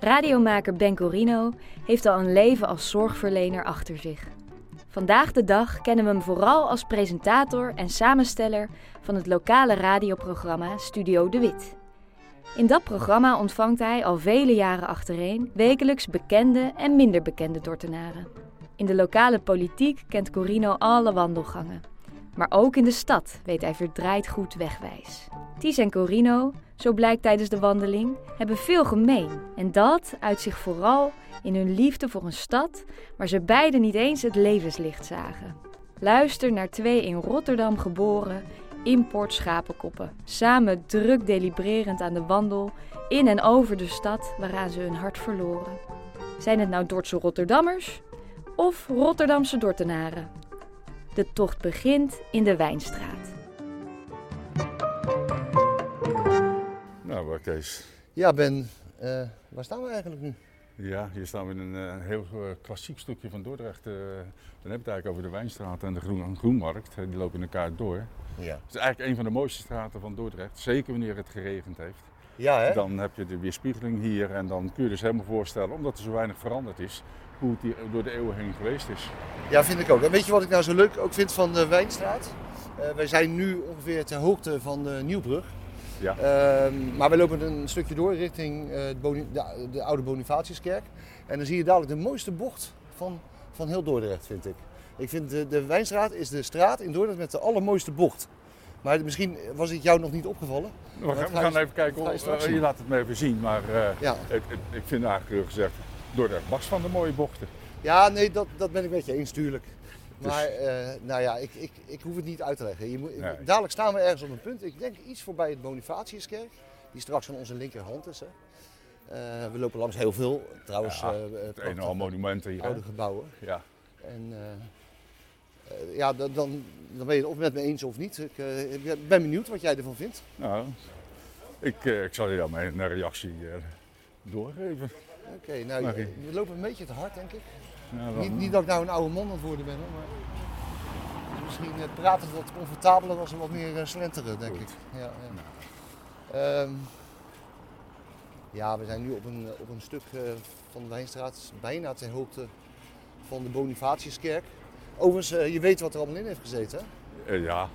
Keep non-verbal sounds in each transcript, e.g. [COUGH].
Radiomaker Ben Corino heeft al een leven als zorgverlener achter zich. Vandaag de dag kennen we hem vooral als presentator en samensteller van het lokale radioprogramma Studio De Wit. In dat programma ontvangt hij al vele jaren achtereen wekelijks bekende en minder bekende Dordtenaren. In de lokale politiek kent Corino alle wandelgangen. Maar ook in de stad weet hij verdraaid goed wegwijs. Ties en Corino, zo blijkt tijdens de wandeling, hebben veel gemeen. En dat uit zich vooral in hun liefde voor een stad waar ze beiden niet eens het levenslicht zagen. Luister naar twee in Rotterdam geboren import schapenkoppen, samen druk delibererend aan de wandel in en over de stad waaraan ze hun hart verloren. Zijn het nou Dordtse Rotterdammers of Rotterdamse Dordtenaren? De tocht begint in de Wijnstraat. Nou, waar Kees? Ja, Ben, eh, waar staan we eigenlijk nu? Ja, hier staan we in een eh, heel eh, klassiek stukje van Dordrecht. dan heb je het eigenlijk over de Wijnstraat en de Groen Groenmarkt. Die lopen in elkaar door. Ja. Het is eigenlijk een van de mooiste straten van Dordrecht. Zeker wanneer het geregend heeft. Ja, hè? Dan heb je de weerspiegeling hier en dan kun je dus helemaal voorstellen, omdat er zo weinig veranderd is, hoe het hier door de eeuwen heen geweest is. Ja, vind ik ook. En weet je wat ik nou zo leuk ook vind van de Wijnstraat? Eh, wij zijn nu ongeveer ter hoogte van de Nieuwbrug. Ja. Ehm, maar we lopen een stukje door richting eh, de, de oude Bonifatiuskerk. En dan zie je dadelijk de mooiste bocht van, van heel Dordrecht, vind ik. Ik vind de, de Wijnstraat is de straat in Dordrecht met de allermooiste bocht. Maar misschien was het jou nog niet opgevallen. We gaan, we even kijken, of, eh, je laat het me even zien. Maar eh, Ja, ik, ik, ik vind eigenlijk eerlijk gezegd Dordrecht was van de mooie bochten. ja nee, dat, dat ben ik met je eens, tuurlijk. Dus- Maar eh, nou ja, ik, ik, ik hoef het niet uit te leggen. Je moet, Nee. Dadelijk staan we ergens op een punt. Ik denk iets voorbij het Bonifatiuskerk, die straks aan onze linkerhand is. Hè. Eh, we lopen langs heel veel, trouwens, Ja, eh, Het al monumenten hier. oude gebouwen. Ja. En ja, dan, dan, dan ben je het of met me eens of niet. Ik ben benieuwd wat jij ervan vindt. Nou, ik, ik zal je dan mijn reactie doorgeven. Oké, nou, Oké. we lopen een beetje te hard, denk ik. Nou, Niet, niet dat ik nou een oude man aan het worden ben, hoor, maar misschien eh, praten wat comfortabeler als we wat meer eh, slenteren, denk Goed. ik. Ja, ja. Ehm, ja, we zijn nu op een, op een stuk eh, van de Wijnstraat, bijna ter hoogte van de Bonifatiuskerk. Overigens, eh, je weet wat er allemaal in heeft gezeten, hè? Eh, ja,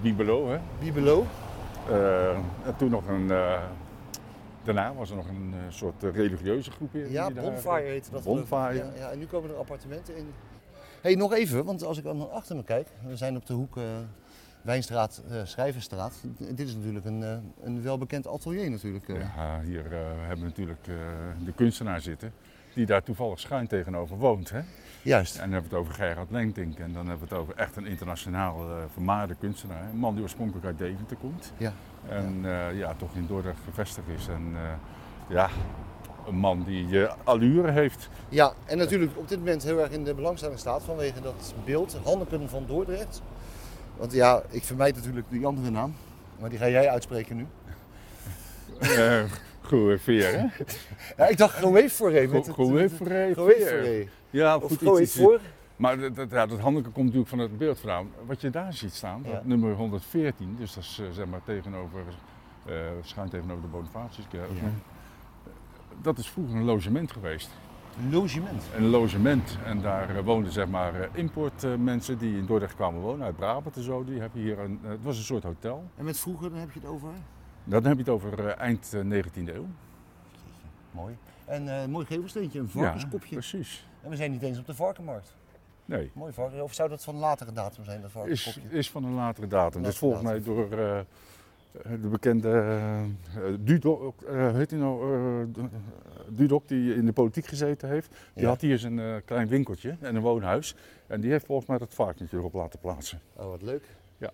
Bibelo, hè. Bibelo. Eh, en toen nog een... daarna was er nog een eh, soort eh, religieuze groepering. Ja, Bonfire heette dat. Bonfire. Ja, ja, en nu komen er appartementen in. hey, nog even, want als ik dan achter me kijk, we zijn op de hoek eh, Wijnstraat, eh Schrijverstraat. Dit is natuurlijk een, een welbekend atelier natuurlijk. Ja, hier hebben we natuurlijk de kunstenaar zitten. Die daar toevallig schuin tegenover woont. Hè? Juist. En dan hebben we het over Gerard Lengtink. En dan hebben we het over echt een internationaal vermaarde kunstenaar. Een man die oorspronkelijk uit Deventer komt. Ja. En ja. ja, toch in Dordrecht gevestigd is. En eh, ja, een man die eh, allure heeft. Ja, en natuurlijk op dit moment heel erg in de belangstelling staat vanwege dat beeld, Hanneken van Dordrecht. Want ja, ik vermijd natuurlijk die andere naam, maar die ga jij uitspreken nu. Eh Goeie veer, hè? Ja, ik dacht Groeef voor even. met het- Goeie het- veer. Groeef voor even. Ja, goed, iets- iets- voor. Maar dat, dat, ja, dat Hanneke komt natuurlijk van het beeld vandaan. Wat je daar ziet staan, dat Ja. nummer 114, dus dat is eh, zeg maar tegenover, eh schuin tegenover de Bonifatiuskerk. Ja. Eh, Dat is vroeger een logement geweest. Logement. Een logement. En daar woonden zeg maar importmensen die in Dordrecht kwamen wonen, uit Brabant en zo. Die hebben hier een, het was een soort hotel. En met vroeger, dan heb je het over? Dan heb je het over eind eh, 19e eeuw. Mooi. En een mooi gevelsteentje, een varkenskopje. Ja, precies. en we zijn niet eens op de varkenmarkt. Nee, Mooi varken. Of zou dat van een latere datum zijn, dat is, is van een latere datum. Dus volgens mij door eh, de bekende eh, Dudok, eh, heet nou, eh, Dudok die in de politiek gezeten heeft. Die Ja. had hier zijn eh, klein winkeltje en een woonhuis. En die heeft volgens mij dat varkentje erop laten plaatsen. Oh, wat leuk. Ja.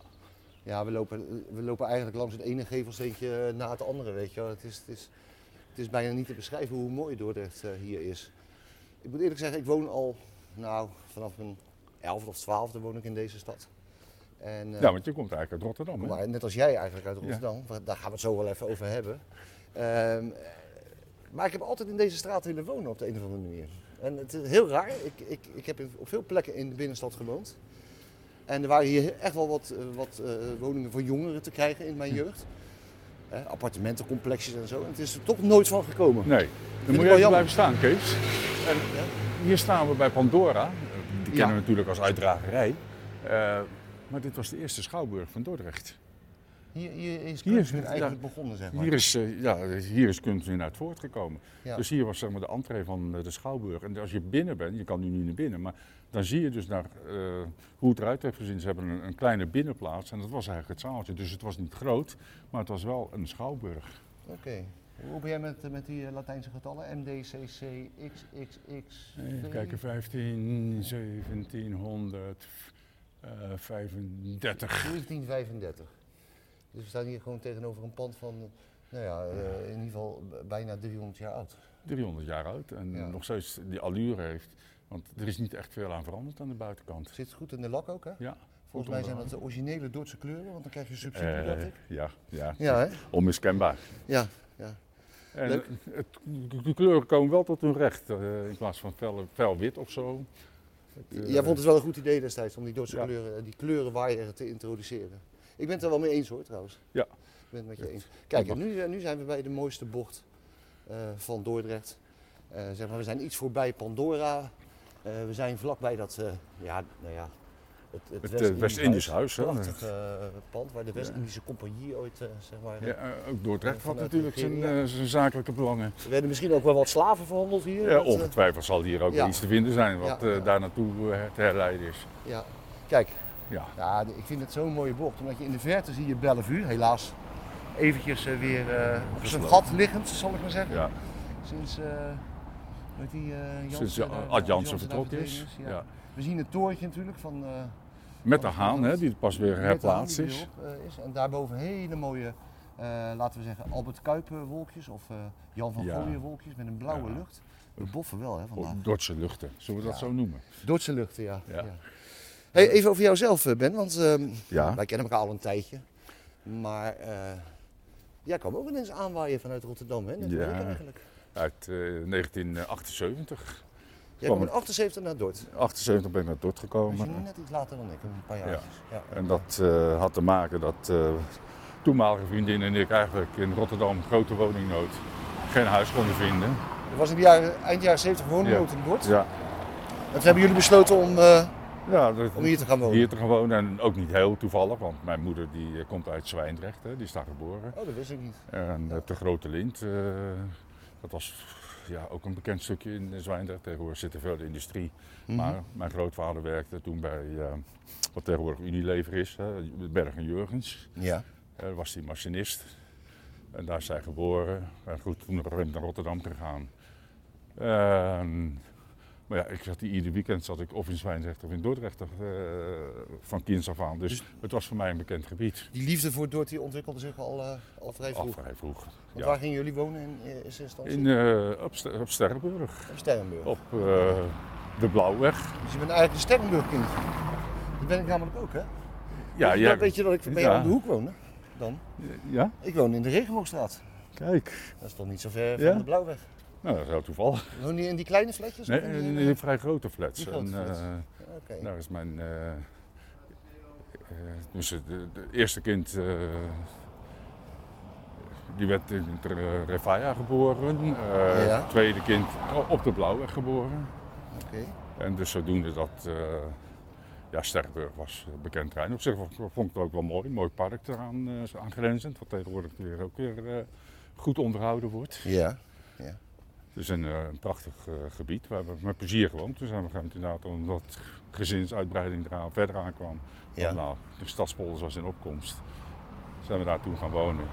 Ja, we lopen, we lopen eigenlijk langs het ene gevelsteentje na het andere, weet je wel. Het is, het is, het is bijna niet te beschrijven hoe mooi Dordrecht eh, hier is. Ik moet eerlijk zeggen, ik woon al, nou, vanaf mijn elfde of twaalfde woon ik in deze stad. En, eh, Ja, want je komt eigenlijk uit Rotterdam. Hè? maar net als jij eigenlijk uit Rotterdam, waar- daar gaan we het zo wel even over hebben. Ehm, maar ik heb altijd in deze straat willen wonen op de een of andere manier. En het is heel raar, ik, ik, ik heb op veel plekken in de binnenstad gewoond. En er waren hier echt wel wat, eh, wat eh, woningen voor jongeren te krijgen in mijn jeugd. hè, appartementencomplexjes en zo. En het is er toch nooit van gekomen. Nee, dan moet je wel even blijven staan, Kees. En Ja. Hier staan we bij Pandora. Die Ja. kennen we natuurlijk als uitdragerij. Eh, maar dit was de eerste schouwburg van Dordrecht. Hier, hier is nu ja. eigenlijk begonnen, zeg maar. Hier is, eh, ja, hier is kunst weer uit voortgekomen. Ja. Dus hier was zeg maar, de entree van eh, de Schouwburg. En als je binnen bent, je kan nu niet naar binnen, maar dan zie je dus naar, eh, hoe het eruit heeft gezien. Ze hebben een, een kleine binnenplaats en dat was eigenlijk het zaaltje. Dus het was niet groot, maar het was wel een Schouwburg. Oké. Hoe ben jij met, eh, met die eh, Latijnse getallen? M, D, C, C, X, X, X, Even kijken, 15, 1735. 1735. Dus we staan hier gewoon tegenover een pand van, eh, nou ja, eh, in ieder geval bijna 300 jaar oud. 300 jaar oud en Ja. nog steeds die allure heeft. Want er is niet echt veel aan veranderd aan de buitenkant. Zit goed in de lak ook, hè? Ja, Volgens mij zijn dat de originele Duitse kleuren, want dan krijg je subsidie, eh, dacht ik. ja, ja. Ja, onmiskenbaar. Ja, ja. En Leuk. het, de kleuren komen wel tot hun recht, eh, in plaats van fel, fel wit of zo. Het, eh, Jij vond het wel een goed idee destijds om die Duitse Ja. kleuren, die kleurenwaaier te introduceren. Ik ben het er wel mee eens hoor, trouwens. Ja. Ik ben het met je eens. Kijk, nu, eh, nu zijn we bij de mooiste bocht eh, van Dordrecht. Eh, zeg maar, we zijn iets voorbij Pandora. Eh, we zijn vlakbij dat, eh, ja, nou ja, het, het, Het, eh, West-Indisch huis, hè. Prachtig eh, pand waar de West-Indische Compagnie ooit, eh, zeg maar... Ja, ook Dordrecht had natuurlijk zijn, zijn zakelijke belangen. Er werden misschien ook wel wat slaven verhandeld hier. Ja, ongetwijfeld zal hier ook ja. iets te vinden zijn wat Ja, daar naartoe te herleiden is. ja. Kijk, Ja. Ja, ik vind het zo'n mooie bocht. Omdat je in de verte zie je Bellevue, helaas eventjes weer op zijn gat liggend, zal ik maar zeggen. Ja. Sinds, die, Sinds Ad Jansen daar vertrokken is. Ja. We zien het torentje natuurlijk van... Met de haan, hè, die pas weer herplaatst is. eh, is. En daarboven hele mooie, eh, laten we zeggen, Albert Kuiper wolkjes of eh, Jan van Ja. Gooien wolkjes met een blauwe Ja. lucht. We boffen wel hè vandaag. Dordtse luchten, zullen we dat zo noemen? Dordtse luchten, ja. Hey, even over jouzelf, Ben, want ehm, wij kennen elkaar al een tijdje. Maar jij kwam ook ineens aanwaaien vanuit Rotterdam, hè? Net Ja. eigenlijk. Uit eh, 1978. Jij Kwam in 78 naar Dort. 78 ben ik naar is gekomen. net iets later dan ik, een paar jaar. Ja. Ja. En dat eh, had te maken dat eh toenmalige vriendin en ik eigenlijk in Rotterdam grote woningnood geen huis konden vinden. Er was in de jaren, eind jaren 70 woningnood in Dort. Ja, En toen hebben jullie besloten om, eh, ja dat- om hier te gaan wonen. hier te gaan wonen. En ook niet heel toevallig, want mijn moeder die komt uit Zwijndrecht, hè, die is daar geboren. Oh, dat wist ik niet. En eh, de Grote Lint, dat was ja, ook een bekend stukje in Zwijndrecht. Tegenwoordig zit er veel industrie. Mhm. Maar mijn grootvader werkte toen bij eh, wat tegenwoordig Unilever is, hè, Berg en Jurgens. Ja. Daar was hij machinist. En daar is zij geboren. En goed, toen even naar Rotterdam gegaan. Maar ja, ik zat die, ieder weekend zat ik of in Zwijndrecht of in Dordrecht eh, van kinds af aan. Dus, Dus- het was voor mij een bekend gebied. Die liefde voor Dort die ontwikkelde zich al, eh, al vrij Al vroeg. vrij vroeg. Want Ja. waar gingen jullie wonen in eh, eerste instantie? In, op, Ster- op Sterrenburg. Op Sterrenburg. Op de Blauwweg. Dus je bent eigenlijk een Sterrenburg kindje. Dat ben ik namelijk ook, hè? Ja, weet, je, ja, dat- weet je dat ik bij ja. om de hoek woon, hè? Dan? ja, Ik woon in de Regenboogstraat. kijk. Dat is toch niet zo ver van de Blauwweg? Nou, dat is heel toevallig. [LAUGHS] Woon je in die kleine flatjes? Nee, in die, vrij grote flats. Die grote En, flats. eh. Daar is mijn. eh, eh, dus het eerste kind. die werd in Re- Revaya geboren. Ja. Het tweede kind op de Blauweg geboren. Oké. En dus zodoende dat. ja, Sterrenburg was een bekend terrein. Op zich vond ik het ook wel mooi. Mooi park eraan eh, aangrenzend. Wat tegenwoordig weer ook weer goed onderhouden wordt. Ja. Het is een, eh, een prachtig eh, gebied. We hebben met plezier gewoond. Toen zijn we inderdaad, omdat gezinsuitbreiding eraan verder aankwam. Ja. Nou, de stadspolder was in opkomst. Zijn we daar toen gaan wonen.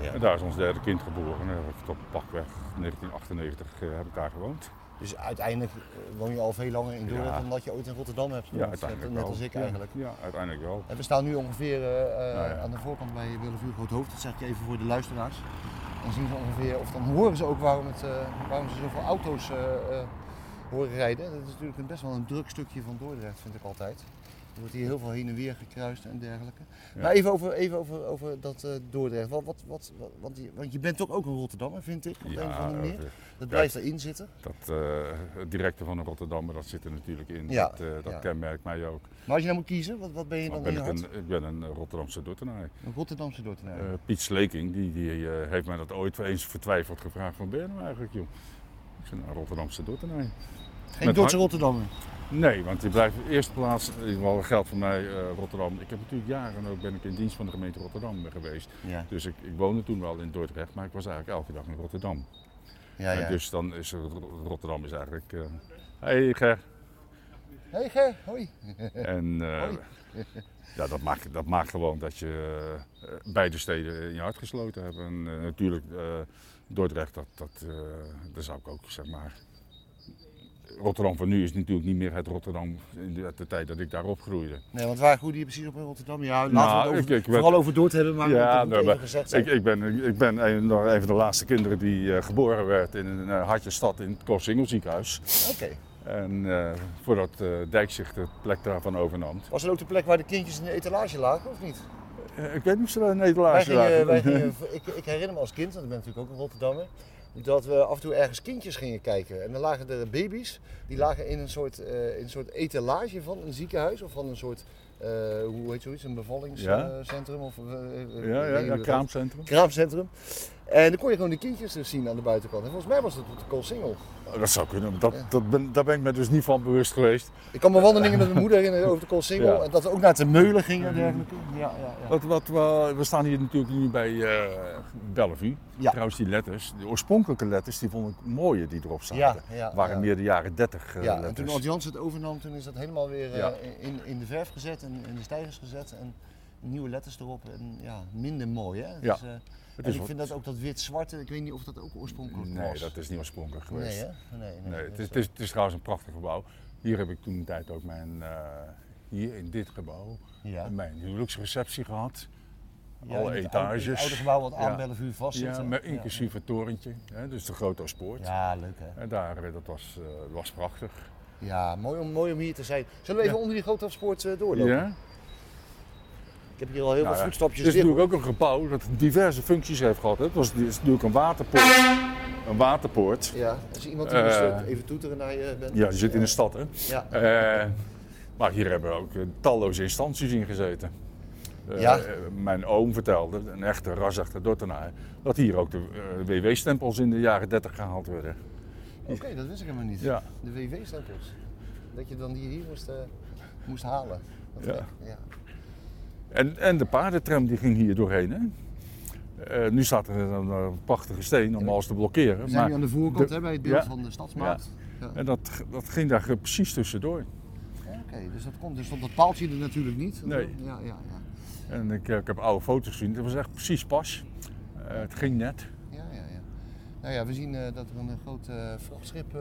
Ja. En daar is ons derde kind geboren. En tot pakweg 1998 eh, heb ik daar gewoond. Dus uiteindelijk eh, woon je al veel langer in Dordrecht dan dat je ooit in Rotterdam hebt Ja, uiteindelijk net, als ik eigenlijk. Ja, uiteindelijk wel. En we staan nu ongeveer eh, eh, Nou aan de voorkant bij Bellevue Groot Hoofd. Dat zeg ik even voor de luisteraars. Dan zien ze ongeveer, of dan horen ze ook waarom, het, waarom ze zoveel auto's horen rijden. Dat is natuurlijk best wel een druk stukje van Dordrecht, vind ik altijd. Er wordt hier heel veel heen en weer gekruist en dergelijke. Ja. Maar even over, even over, over dat eh, Dordrecht. Wat, wat, wat, wat- want, je, want je bent toch ook een Rotterdammer, vind ik, op een of andere manier. Dat blijft erin zitten. dat, eh, het directe van een Rotterdammer, dat zit er natuurlijk in. Ja, Dat, eh, dat ja. kenmerkt mij ook. Maar als je nou moet kiezen, wat, wat ben je Maar dan ben ik, een, ik ben een Rotterdamse Dordtenaar. Een Rotterdamse Dordtenaar. Piet Sleking, die, die heeft mij dat ooit eens vertwijfeld gevraagd. Van ben je nou eigenlijk, joh? Ik zei, nou, Rotterdamse Dordtenaar. Geen Dordtse Rotterdammer. Nee, want die blijft op de eerste plaats, in ieder geval geldt voor mij eh, Rotterdam. Ik heb natuurlijk jaren ook ben ik in dienst van de gemeente Rotterdam geweest. Ja, Dus ik, ik woonde toen wel in Dordrecht, maar ik was eigenlijk elke dag in Rotterdam. ja, En ja. dus dan is Ro- Rotterdam is eigenlijk. eh hey Ger. Hey Ger, hoi. [LAUGHS] En eh, Hoi. [LAUGHS] ja, dat maakt, dat maakt gewoon dat je beide steden in je hart gesloten hebt. En natuurlijk Dordrecht, dat, dat, daar zou ik ook zeg maar. Rotterdam van nu is natuurlijk niet meer het Rotterdam in de, tijd dat ik daar opgroeide. Nee, want waar groeide je precies op in Rotterdam? Ja, laten Nou, we het over, ik- ik vooral over Dordt hebben, maar Ja, moet nou, gezegd. Ik, ik ben, ik ben een, nog een van de laatste kinderen die eh, geboren werd in een uh, hartje stad in het Koolsingel ziekenhuis. Oké. En eh, voordat eh Dijk zich de plek daarvan overnam. Was dat ook de plek waar de kindjes in de etalage lagen, of niet? Eh, ik weet niet of ze daar een Wij etalage gingen, lagen. wij gingen, [LAUGHS] ik, ik herinner me als kind, want ik ben natuurlijk ook een Rotterdammer, dat we af en toe ergens kindjes gingen kijken. En dan lagen er baby's, die lagen in een soort, eh, in een soort etalage van een ziekenhuis of van een soort, eh, hoe heet zoiets, een bevallingscentrum of eh, ja, ja, ja, kraamcentrum. kraamcentrum. En dan kon je gewoon de kindjes dus zien aan de buitenkant. En volgens mij was dat de Koolsingel. Oh, dat zou kunnen, dat, Ja. dat ben, daar ben ik me dus niet van bewust geweest. Ik kan me wandelingen met mijn moeder herinneren over de Koolsingel. Ja. En dat we ook naar de meulen gingen en dergelijke. Ja, ja, ja. Wat, wat, we, we staan hier natuurlijk nu bij eh Bellevue. Ja. Trouwens, die letters, de oorspronkelijke letters, die vond ik mooier die erop zaten. Ja, ja, waren ja. meer de jaren 30 eh, Ja, en letters. toen Ad Jans het overnam, toen is dat helemaal weer eh, Ja. in, in de verf gezet en in de stijgers gezet. En nieuwe letters erop. En ja, minder mooi hè. Ja, Dus, eh, Het en is ik vind dat ook dat wit-zwarte, ik weet niet of dat ook oorspronkelijk Nee, was. dat is niet oorspronkelijk Nee geweest. hè? Nee, nee, Nee, dat het, is, het, is, het is trouwens een prachtig gebouw. Hier heb ik toen een tijd ook mijn, eh, hier in dit gebouw, Ja. mijn huwelijksreceptie gehad. Ja, alle het etages. Het oude gebouw wat aan Ja. Bellevue vast zit. Ja, met inclusief het torentje, hè, dus de grote Oostpoort. Ja, leuk hè. En daar, eh, dat was, eh, was prachtig. Ja, mooi om, mooi om hier te zijn. Zullen we even onder die grote afspoort eh, doorlopen? Ja? Ik heb hier al heel Nou veel voetstapjes Het is natuurlijk ook een gebouw dat diverse functies heeft gehad. hè. Het was het is natuurlijk een waterpoort. Een waterpoort. Ja, als iemand die moest eh, even toeteren naar je bent. Ja, je zit in de stad hè. Ja. Eh, maar hier hebben ook eh, talloze instanties in gezeten. Eh, Ja. mijn oom vertelde, een echte rasachter Dordtenaar, dat hier ook de WW-stempels in de jaren 30 gehaald werden. Oké, dat wist ik helemaal niet. Ja. De WW-stempels. Dat je dan die hier moest, eh, moest halen. Dat ja. En, en de paardentram die ging hier doorheen. Hè? Eh, nu staat er een eh, prachtige steen om alles te blokkeren. We zijn nu aan de voorkant de- hè, bij het beeld ja. van de stadsmarkt. Ja. En dat, dat ging daar precies tussendoor. Oké, dus dat komt. Dus stond dat paaltje er natuurlijk niet. Nee. Ja, ja, ja. En ik, eh, ik heb oude foto's gezien. Dat was echt precies pas. Eh, het ging net. ja, ja, ja. Nou ja, we zien eh, dat er een eh, groot eh, vrachtschip eh,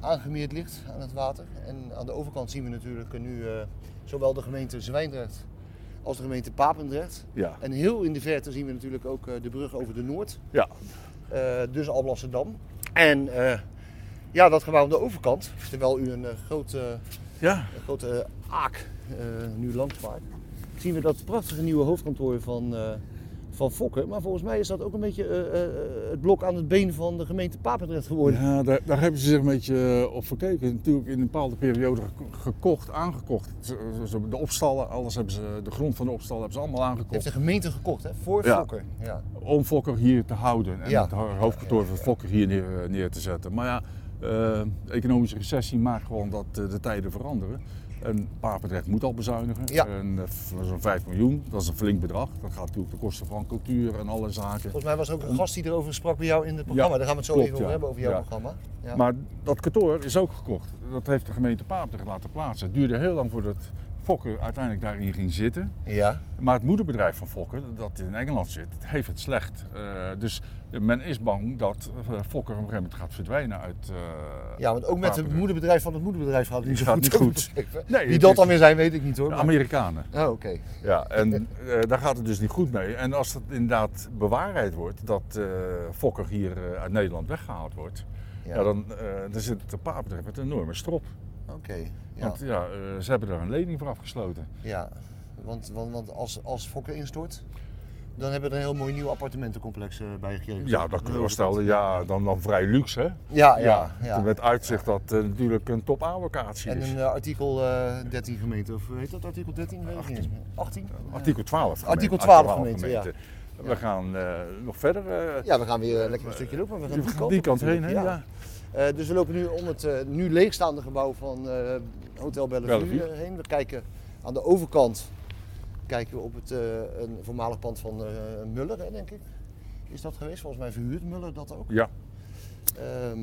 aangemeerd ligt aan het water. En aan de overkant zien we natuurlijk eh, nu eh, zowel de gemeente Zwijndrecht als de gemeente Papendrecht. Ja. En heel in de verte zien we natuurlijk ook eh, de brug over de Noord. Ja. Eh, dus Alblasserdam. En eh, ja, dat gebouw aan de overkant, terwijl u een, grote, Ja. een grote aak nu langsvaart, zien we dat prachtige nieuwe hoofdkantoor van, van. Maar volgens mij is dat ook een beetje eh, eh, het blok aan het been van de gemeente Papendrecht geworden. Ja, daar, daar hebben ze zich een beetje eh, op verkeken. Natuurlijk in een bepaalde periode geko- gekocht, aangekocht. De opstallen, alles hebben ze, de grond van de opstallen hebben ze allemaal Heeft aangekocht. de gemeente gekocht, hè? Voor Ja. Fokker. Ja. Om Fokker hier te houden en Ja. het ho- hoofdkantoor van Fokker hier neer, neer te zetten. Maar ja, eh, de economische recessie maakt gewoon dat eh, de tijden veranderen. En Papendrecht moet al bezuinigen. Ja. En voor zo'n 5 miljoen, dat is een flink bedrag. Dat gaat natuurlijk de kosten van cultuur en alle zaken. Volgens mij was er ook een gast die erover sprak bij jou in het programma. Ja, Daar gaan we het zo klopt, even over ja. hebben, over jouw programma. Ja. Maar dat kantoor is ook gekocht. Dat heeft de gemeente Papendrecht laten plaatsen. Het duurde heel lang voordat Fokker uiteindelijk daarin ging zitten. ja. Maar het moederbedrijf van Fokker, dat in Engeland zit, heeft het slecht. Eh, dus men is bang dat eh, Fokker op een gegeven moment gaat verdwijnen uit. eh, Ja, want ook met het moederbedrijf van het moederbedrijf gaat het niet Gaat goed. niet goed. het? Nee, Wie het dat dan weer zijn, weet ik niet hoor. De maar- Amerikanen. Oh, oké. Ja, en daar gaat het dus niet goed mee. En als het inderdaad bewaarheid wordt dat Fokker hier uit Nederland weggehaald wordt, ja. Ja, dan, dan zit de Papendrecht met een enorme strop. Oké. Want ja, eh, ze hebben daar een lening voor afgesloten. Ja, want, want, want als, als Fokker instort, dan hebben we er een heel mooi nieuw appartementencomplex eh, bij gekregen. Ja, dat kunnen we stellen. Ja, dan, dan vrij luxe. Hè? Ja, ja. ja. Met uitzicht dat eh, natuurlijk een top A-locatie En is. een eh, artikel eh, 13 gemeente, of heet dat artikel 13? Weet ik niet eens meer. 18? Artikel 12. Artikel gemeente. 12 gemeente, ja. We gaan nog verder. Ja, we gaan weer lekker een stukje lopen. We gaan die, die kant heen. Hè? Ja. Eh, dus we lopen nu om het nu leegstaande gebouw van Hotel Bellevue, Bellevue. eh, heen. We kijken aan de overkant kijken we op het, eh, een voormalig pand van eh, Muller, hè, denk ik. Is dat geweest? Volgens mij verhuurt Muller dat ook. ja. Ehm,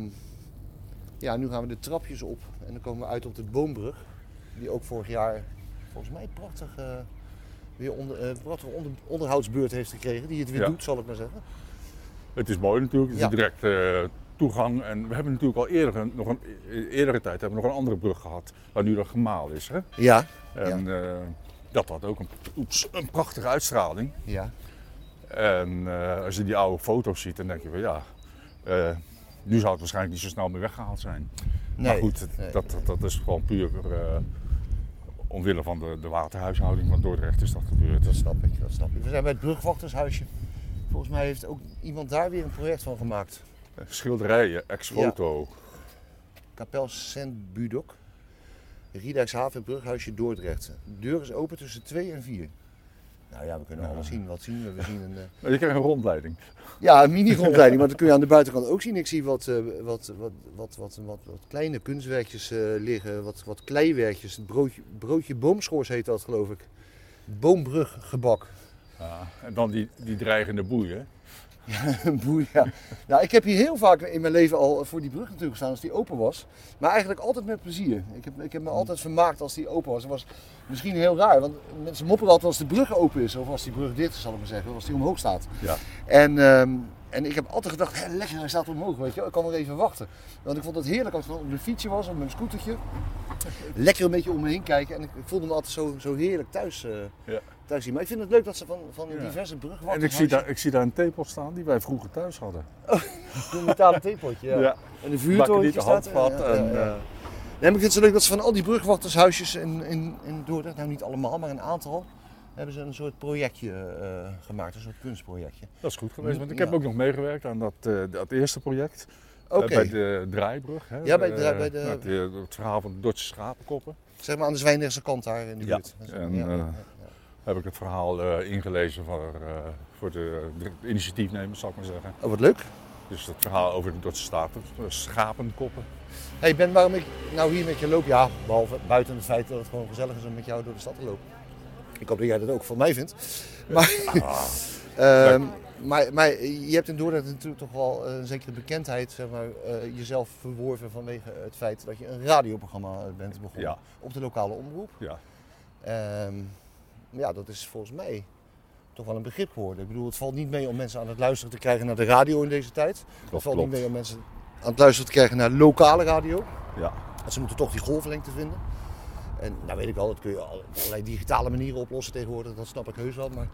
ja, nu gaan we de trapjes op en dan komen we uit op de Boombrug. Die ook vorig jaar volgens mij prachtig, weer onder, eh, prachtige onder, onderhoudsbeurt heeft gekregen. Die het weer Ja. doet, zal ik maar zeggen. Het is mooi natuurlijk. Het is Ja. direct eh, toegang. En we hebben natuurlijk al eerder, een- nog een eerdere tijd hebben we nog een andere brug gehad. Waar nu dat gemaal is. Hè? Ja. En eh, dat had ook een, oeps, een prachtige uitstraling. Ja. En eh, als je die oude foto's ziet, dan denk je van ja, eh, nu zou het waarschijnlijk niet zo snel meer weggehaald zijn. Nee. maar goed, het- nee, dat, dat, dat is gewoon puur omwille van de, de waterhuishouding van Dordrecht is dat gebeurd. Dat snap ik, dat snap ik. We zijn bij het brugwachtershuisje. Volgens mij heeft ook iemand daar weer een project van gemaakt. Schilderijen, ex-foto. Kapel Sint-Budok. Riedijkshaven, brughuisje Dordrecht. De deur is open tussen 2 en 4. Nou ja, we kunnen Ja. alles zien. Wat zien we? We zien een, Maar Je krijgt een rondleiding. ja, een mini-grondleiding, maar dat kun je aan de buitenkant ook zien. Ik zie wat, eh, wat, wat, wat, wat, wat, wat kleine kunstwerkjes eh, liggen, wat, wat kleiwerkjes. Het broodje, broodje boomschors heet dat, geloof ik. Boombruggebak. Ja, en dan die, die dreigende boeien. [LAUGHS] Een boei, ja. Nou, ik heb hier heel vaak in mijn leven al voor die brug natuurlijk gestaan als die open was. Maar eigenlijk altijd met plezier. Ik heb, ik heb me altijd vermaakt als die open was. Dat was misschien heel raar, want mensen mopperen altijd als de brug open is. Of als die brug dit is, zal ik maar zeggen. Of als die omhoog staat. Ja. En, ehm, en ik heb altijd gedacht, hé, lekker, hij staat omhoog, weet je. Ik kan nog even wachten. Want ik vond het heerlijk als ik op mijn fietsje was, op mijn scootertje. [LAUGHS] Lekker een beetje om me heen kijken. En ik, ik voelde me altijd zo, zo heerlijk thuis, eh, Ja. thuis zien. Maar ik vind het leuk dat ze van, van Ja. diverse bruggen En ik zie, daar, ik zie daar een theepot staan die wij vroeger thuis hadden. [LAUGHS] Een metalen theepotje, ja. En een de staat er. Ja, ja, En, ja. eh, Nee, maar ik vind het zo leuk dat ze van al die brugwachtershuisjes in, in, in Dordrecht, nou niet allemaal, maar een aantal, hebben ze een soort projectje eh, gemaakt, een soort kunstprojectje. dat is goed geweest, want ik Ja. heb ook nog meegewerkt aan dat, eh, dat eerste project. eh, Oké, bij de draaibrug. Hè? Ja, bij de bij de- die- het verhaal van de Dordtse schapenkoppen. zeg maar aan de Zwijndrechtse kant daar in de Ja, buurt. En, ja, ja, Heb ik het verhaal ingelezen voor, voor de, de initiatiefnemers, zal ik maar zeggen. Oh, wat leuk. Dus het verhaal over de Dordtse staten, schapenkoppen. Hey Ben, waarom ik nou hier met je loop? Ja, behalve buiten het feit dat het gewoon gezellig is om met jou door de stad te lopen. Ik hoop dat jij dat ook van mij vindt. Maar, [LAUGHS] ehm, maar, maar je hebt in Dordrecht natuurlijk toch wel een zekere bekendheid, zeg maar, eh, jezelf verworven vanwege het feit dat je een radioprogramma bent begonnen Ja. op de lokale omroep. Ja. Ehm, ja, dat is volgens mij toch wel een begrip geworden. Ik bedoel, het valt niet mee om mensen aan het luisteren te krijgen naar de radio in deze tijd. Het Dat valt niet mee om mensen aan het luisteren te krijgen naar lokale radio. Ja. Ze moeten toch die golflengte vinden. En nou weet ik wel, dat kun je op allerlei digitale manieren oplossen tegenwoordig. Dat snap ik heus wel. Maar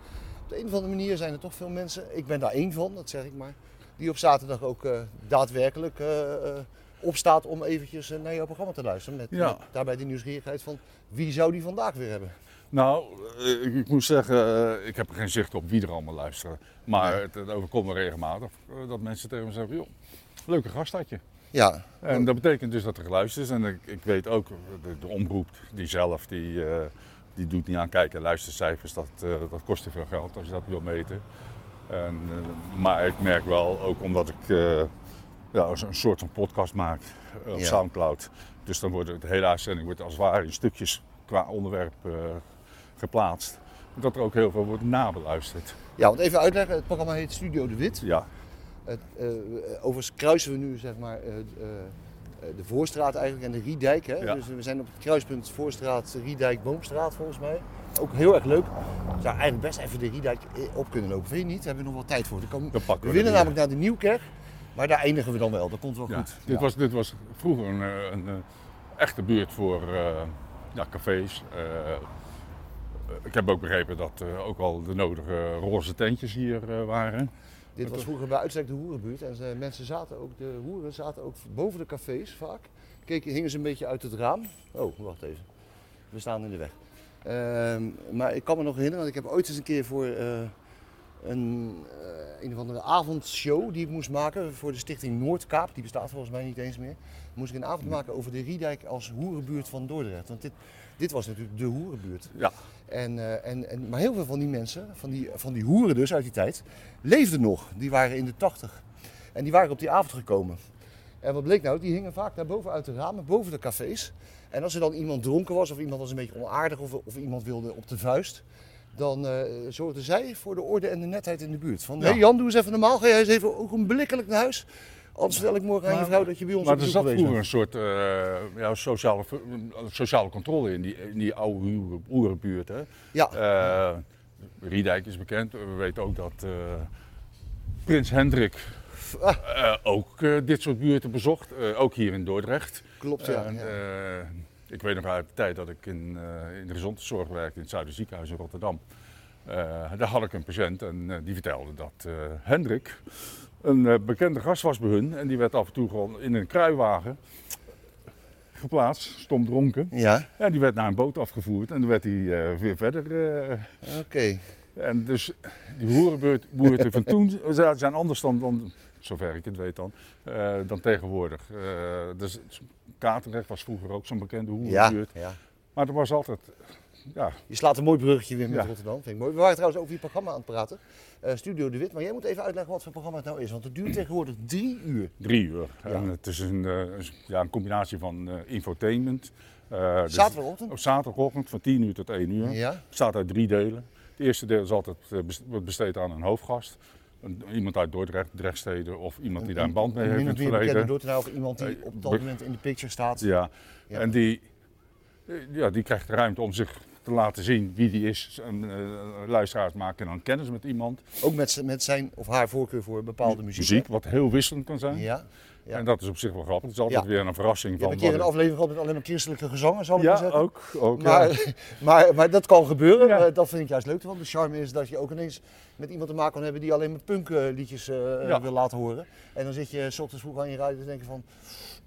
op de een of andere manier zijn er toch veel mensen, ik ben daar één van, dat zeg ik maar, die op zaterdag ook eh, daadwerkelijk eh, eh, opstaat om eventjes naar jouw programma te luisteren. Met, Ja. met daarbij die nieuwsgierigheid van wie zou die vandaag weer hebben. Nou, ik, ik moet zeggen, ik heb er geen zicht op wie er allemaal luisteren. Maar Nee. het, het overkomt me regelmatig dat mensen tegen me zeggen, joh, leuke gast had je. Ja, En dat betekent dus dat er geluisterd is. En ik, ik weet ook, de, de omroep, die zelf, die, eh, die doet niet aan kijken. Luistercijfers, dat, eh, dat kost te veel geld als je dat wil meten. En, eh, maar ik merk wel, ook omdat ik ja, een soort van podcast maak op Ja. Soundcloud. Dus dan wordt de hele uitzending wordt als het ware in stukjes qua onderwerp geplaatst. Dat er ook heel veel wordt nabeluisterd. ja, want even uitleggen, het programma heet Studio de Wit. Ja, Het, eh, overigens kruisen we nu zeg maar eh, eh, de Voorstraat eigenlijk en de Riedijk. Hè? Ja. Dus we zijn op het kruispunt Voorstraat, Riedijk, Boomstraat volgens mij. Ook heel erg leuk. We zou eigenlijk best even de Riedijk op kunnen lopen. Vind je niet? Daar hebben we nog wel tijd voor. Komen- we willen namelijk naar de Nieuwkerk. Maar daar eindigen we dan wel. Dat komt wel Ja, goed. Dit, Ja. was, dit was vroeger een, een, echte buurt voor ja, cafés. Ik heb ook begrepen dat eh, ook al de nodige roze tentjes hier waren. Dit was vroeger bij uitstek de hoerenbuurt. En ze- mensen zaten ook, de hoeren zaten ook boven de cafés vaak. keken, hingen ze een beetje uit het raam. Oh, wacht even. We staan in de weg. Ehm, maar ik kan me nog herinneren, want ik heb ooit eens een keer voor eh, een, eh, een of andere avondshow die ik moest maken voor de stichting Noordkaap. Die bestaat volgens mij niet eens meer. Moest ik een avond maken over de Riedijk als hoerenbuurt van Dordrecht. Want dit, dit was natuurlijk de hoerenbuurt. Ja. En, eh, en, en, maar heel veel van die mensen, van die, van die hoeren dus uit die tijd, leefden nog. Die waren in de tachtig. En die waren op die avond gekomen. En wat bleek nou? Die hingen vaak naar boven uit de ramen, boven de cafés. En als er dan iemand dronken was, of iemand was een beetje onaardig, of, of iemand wilde op de vuist, dan uh, zorgden zij voor de orde en de netheid in de buurt. Van, Ja. hey Jan, doe eens even normaal, ga jij eens even ogenblikkelijk naar huis. Anders vertel ik morgen aan je Maar- vrouw dat je bij ons Maar op er zat vroeger een soort eh, ja, sociale, sociale controle in die, in die oude boerenbuurt. Hè. Ja, Eh, Riedijk is bekend. We weten ook dat eh, Prins Hendrik Ah. ook dit soort buurten bezocht. Ook hier in Dordrecht. klopt ja. En, ja. ik weet nog uit de tijd dat ik in, in de gezondheidszorg werkte in het Zuiderziekenhuis in Rotterdam. Daar had ik een patiënt en die vertelde dat Hendrik een eh, bekende gast was bij hun. En die werd af en toe gewoon in een kruiwagen geplaatst, stom dronken. Ja, En die werd naar een boot afgevoerd en dan werd hij eh, weer verder. eh, oké. en dus die boerenbuurten van toen zijn anders dan, dan, zover ik het weet dan, dan tegenwoordig. Dus Katendrecht was vroeger ook zo'n bekende Ja, hoerenbuurt. ja. Maar er was altijd, ja, Je slaat een mooi bruggetje weer met Ja. Rotterdam. Vind ik mooi. We waren trouwens over je programma aan het praten. Eh, Studio De Wit. Maar jij moet even uitleggen wat voor programma het nou is. Want het duurt tegenwoordig drie uur. drie uur. Ja. En het is een, eh, ja, een combinatie van eh, infotainment. dus Zaterdagochtend? Op zaterdagochtend van 10 uur tot 1 uur. Ja. Het bestaat uit drie delen. Het eerste deel is altijd wordt besteed aan een hoofdgast. Een, iemand uit Dordrecht, Drechtstede of iemand die daar een band mee heeft in het verleden. Dordtenaar of iemand die op dat moment in de picture staat. Ja. Ja. En die, ja, die krijgt ruimte om zich te laten zien wie die is. En, eh, luisteraars maken dan kennis met iemand. Ook met, met zijn of haar voorkeur voor bepaalde muziek. Muziek, wat heel wisselend kan zijn. Ja. Ja. En dat is op zich wel grappig. Het is altijd weer een verrassing Je van hebt een keer een aflevering gehad met alleen maar christelijke gezangen, zal ik maar Ja, zeggen. ook. ook ja. Maar, [LAUGHS] maar, maar dat kan gebeuren. Eh, dat vind ik juist leuk. Want de charme is dat je ook ineens met iemand te maken kan hebben die alleen maar punkliedjes eh Ja. wil laten horen. En dan zit je s ochtends vroeg aan je rijden en denk je van...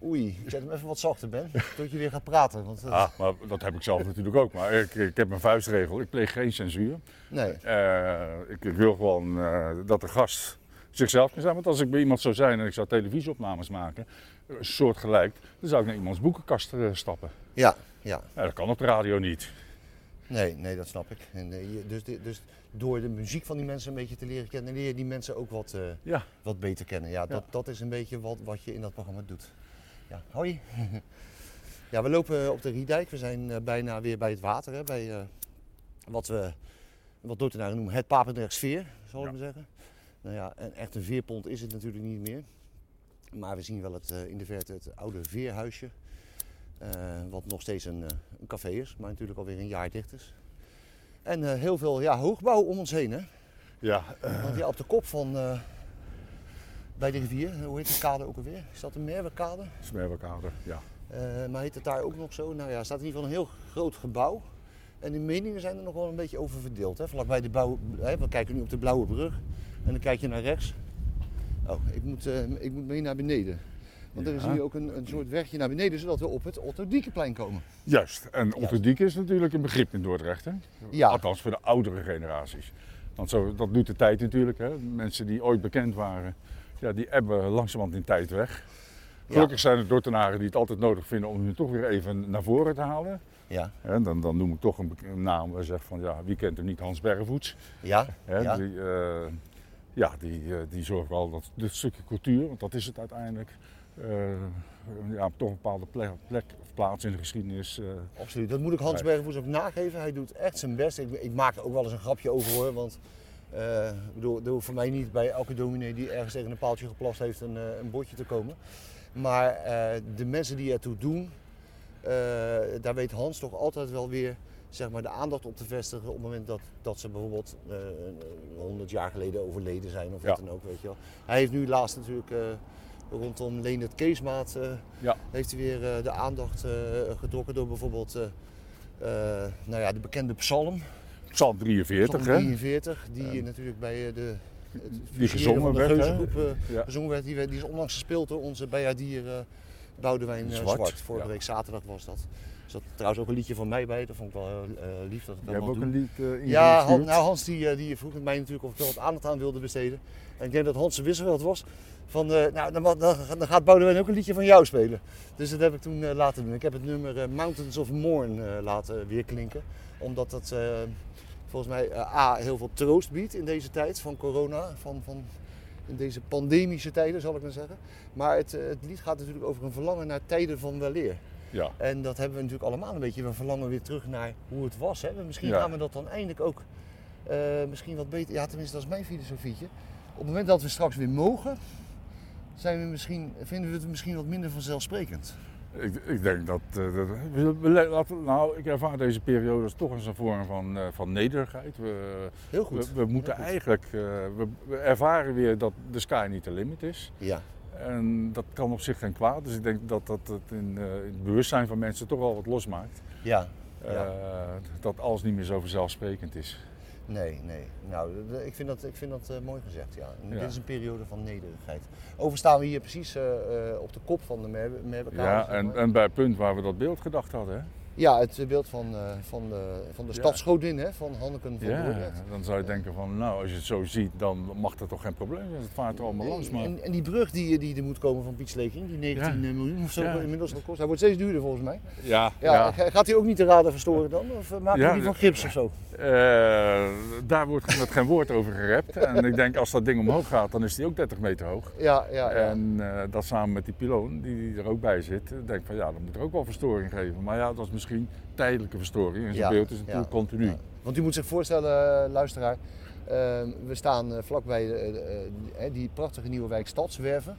Oei, ik zet hem even wat zachter, Ben. [LAUGHS] Tot je weer gaat praten. Want, eh, Ah, maar dat heb ik zelf natuurlijk ook. Maar ik, ik heb mijn vuistregel. Ik pleeg geen censuur. Nee. Eh, ik, ik wil gewoon eh, dat de gast zichzelf kan zijn. Want als ik bij iemand zou zijn en ik zou televisieopnames maken, een soort gelijk, dan zou ik naar iemands boekenkast eh, stappen. Ja, ja. Ja, dat kan op de radio niet. Nee, nee, dat snap ik. En, eh, dus, dus door de muziek van die mensen een beetje te leren kennen, leer je die mensen ook wat, eh, Ja. wat beter kennen. Ja, dat, Ja. dat is een beetje wat, wat je in dat programma doet. Ja, hoi. [LAUGHS] ja, we lopen op de Riedijk. We zijn eh, bijna weer bij het water. Hè, bij eh, wat we wat Dordtenaren noemen het Papendrechtsveer, zal ik Ja. maar zeggen. Nou ja, en echt een veerpont is het natuurlijk niet meer. Maar we zien wel het, eh, in de verte het oude veerhuisje. eh, wat nog steeds een, eh, een café is, maar natuurlijk alweer een jaar dicht is. En heel veel ja, hoogbouw om ons heen. Hè? Ja, Want ja, op de kop van bij de rivier, hoe heet de kade ook alweer? Is dat een Merwekade? Smerwekade, ja. Maar heet het daar ook nog zo? Nou ja, er staat in ieder geval een heel groot gebouw. En de meningen zijn er nog wel een beetje over verdeeld. Hè? Vlakbij de bouw, hè? we kijken nu op de blauwe brug. En dan kijk je naar rechts. Oh, ik moet, eh, ik moet mee naar beneden. Want er is nu ook een, een soort wegje naar beneden, zodat we op het Otto Diekenplein komen. Juist. En Otterdiek is natuurlijk een begrip in Dordrecht. Hè? Ja. Althans voor de oudere generaties. Want zo, dat doet de tijd natuurlijk. Hè? Mensen die ooit bekend waren, ja, die ebben langzamerhand in tijd weg. Gelukkig zijn er Dordtenaren die het altijd nodig vinden om hun toch weer even naar voren te halen. Ja, Hè, dan, dan noem ik toch een, naam waar zegt van ja, wie kent hem niet, Hans Bergvoets. ja, Hè, ja. Die, eh, ja, die, eh, die zorgt wel dat dit stukje cultuur, want dat is het uiteindelijk, eh, ja, op toch een bepaalde plek, plek of plaats in de geschiedenis. eh, absoluut. Dat moet ik Hans Right. Bergvoets ook nageven. Hij doet echt zijn best. Ik, ik maak er ook wel eens een grapje over hoor. Want ik bedoel, er hoeft voor mij niet bij elke dominee die ergens tegen een paaltje geplast heeft een, een bordje te komen. Maar de mensen die ertoe doen, daar weet Hans toch altijd wel weer zeg maar, de aandacht op te vestigen op het moment dat, dat ze bijvoorbeeld eh, 100 jaar geleden overleden zijn of wat Ja. dan ook. Weet je wel. Hij heeft nu laatst natuurlijk eh, rondom Leendert Keesmaat eh, Ja. heeft hij weer eh, de aandacht eh, getrokken door bijvoorbeeld eh, eh, nou ja, de bekende psalm. Psalm 43, Psalm hè? 43, die natuurlijk bij eh, de, Die gezongen de werd, hè? eh, Ja. gezongen werd. Die, die is onlangs gespeeld door onze Bayardier eh Boudewijn eh, Zwart. Zwart, Vorige week zaterdag was dat. Er zat trouwens ook een liedje van mij bij. Dat vond ik wel heel eh, lief dat ik dat Jij hebt ook een lied eh in Ja. Han- nou Hans die, eh, die vroeg mij natuurlijk of ik er wat aandacht aan wilde besteden. En ik denk dat Hans wel wat was. Van, nou, dan, dan, dan gaat Boudewijn ook een liedje van jou spelen. Dus dat heb ik toen laten doen. Ik heb het nummer Mountains of Morn laten weerklinken. Omdat dat volgens mij A, heel veel troost biedt in deze tijd van corona. Van, van, in deze pandemische tijden zal ik maar zeggen. Maar het, het lied gaat natuurlijk over een verlangen naar tijden van weleer. Ja, En dat hebben we natuurlijk allemaal een beetje. We verlangen weer terug naar hoe het was. Hè? Misschien Ja. gaan we dat dan eindelijk ook eh, misschien wat beter. Ja, tenminste, dat is mijn filosofietje. Op het moment dat we straks weer mogen, zijn we misschien, vinden we het misschien wat minder vanzelfsprekend. ik, ik denk dat... eh, dat we, nou, ik ervaar deze periode als toch eens een vorm van, eh, van nederigheid. We, Heel goed. we, we moeten goed. eigenlijk... we ervaren weer dat de sky niet de limit is. Ja, En dat kan op zich geen kwaad. Dus ik denk dat dat het in, eh, het bewustzijn van mensen toch wel wat losmaakt. ja. Eh, Ja. dat alles niet meer zo vanzelfsprekend is. Nee, nee. Nou, d- ik vind dat, ik vind dat eh, mooi gezegd. Ja. Dit is een periode van nederigheid. Overigens staan we hier precies eh, eh, op de kop van de Merwe- Merwekade, Ja, en, en bij het punt waar we dat beeld gedacht hadden. Hè? Ja, het beeld van, eh, van de, van de Ja. stadsgodin hè, van Hanneken van Ja, dan zou je denken van, nou, als je het zo ziet, dan mag dat toch geen probleem zijn. Het vaart er allemaal langs. Maar En, en die brug die, die er moet komen van Piet Sleking, die 19 miljoen of zo Ja. inmiddels al kost, hij wordt steeds duurder volgens mij. ja, Ja, ja. ga- Gaat hij ook niet de radar verstoren dan? Of eh, Ja, we die van gips of zo? Eh, daar wordt met geen woord over gerept. En ik denk, als dat ding omhoog gaat, dan is die ook 30 meter hoog. Ja, ja, ja. En eh, dat samen met die piloon die er ook bij zit, ik denk van ja, dan moet er ook wel verstoring geven. Maar ja, dat is misschien tijdelijke verstoring. En zo'n Ja, beeld is natuurlijk ja, continu. Want u moet zich voorstellen, eh, luisteraar, eh, we staan eh, vlakbij de, eh, die prachtige nieuwe wijk Stadswerven.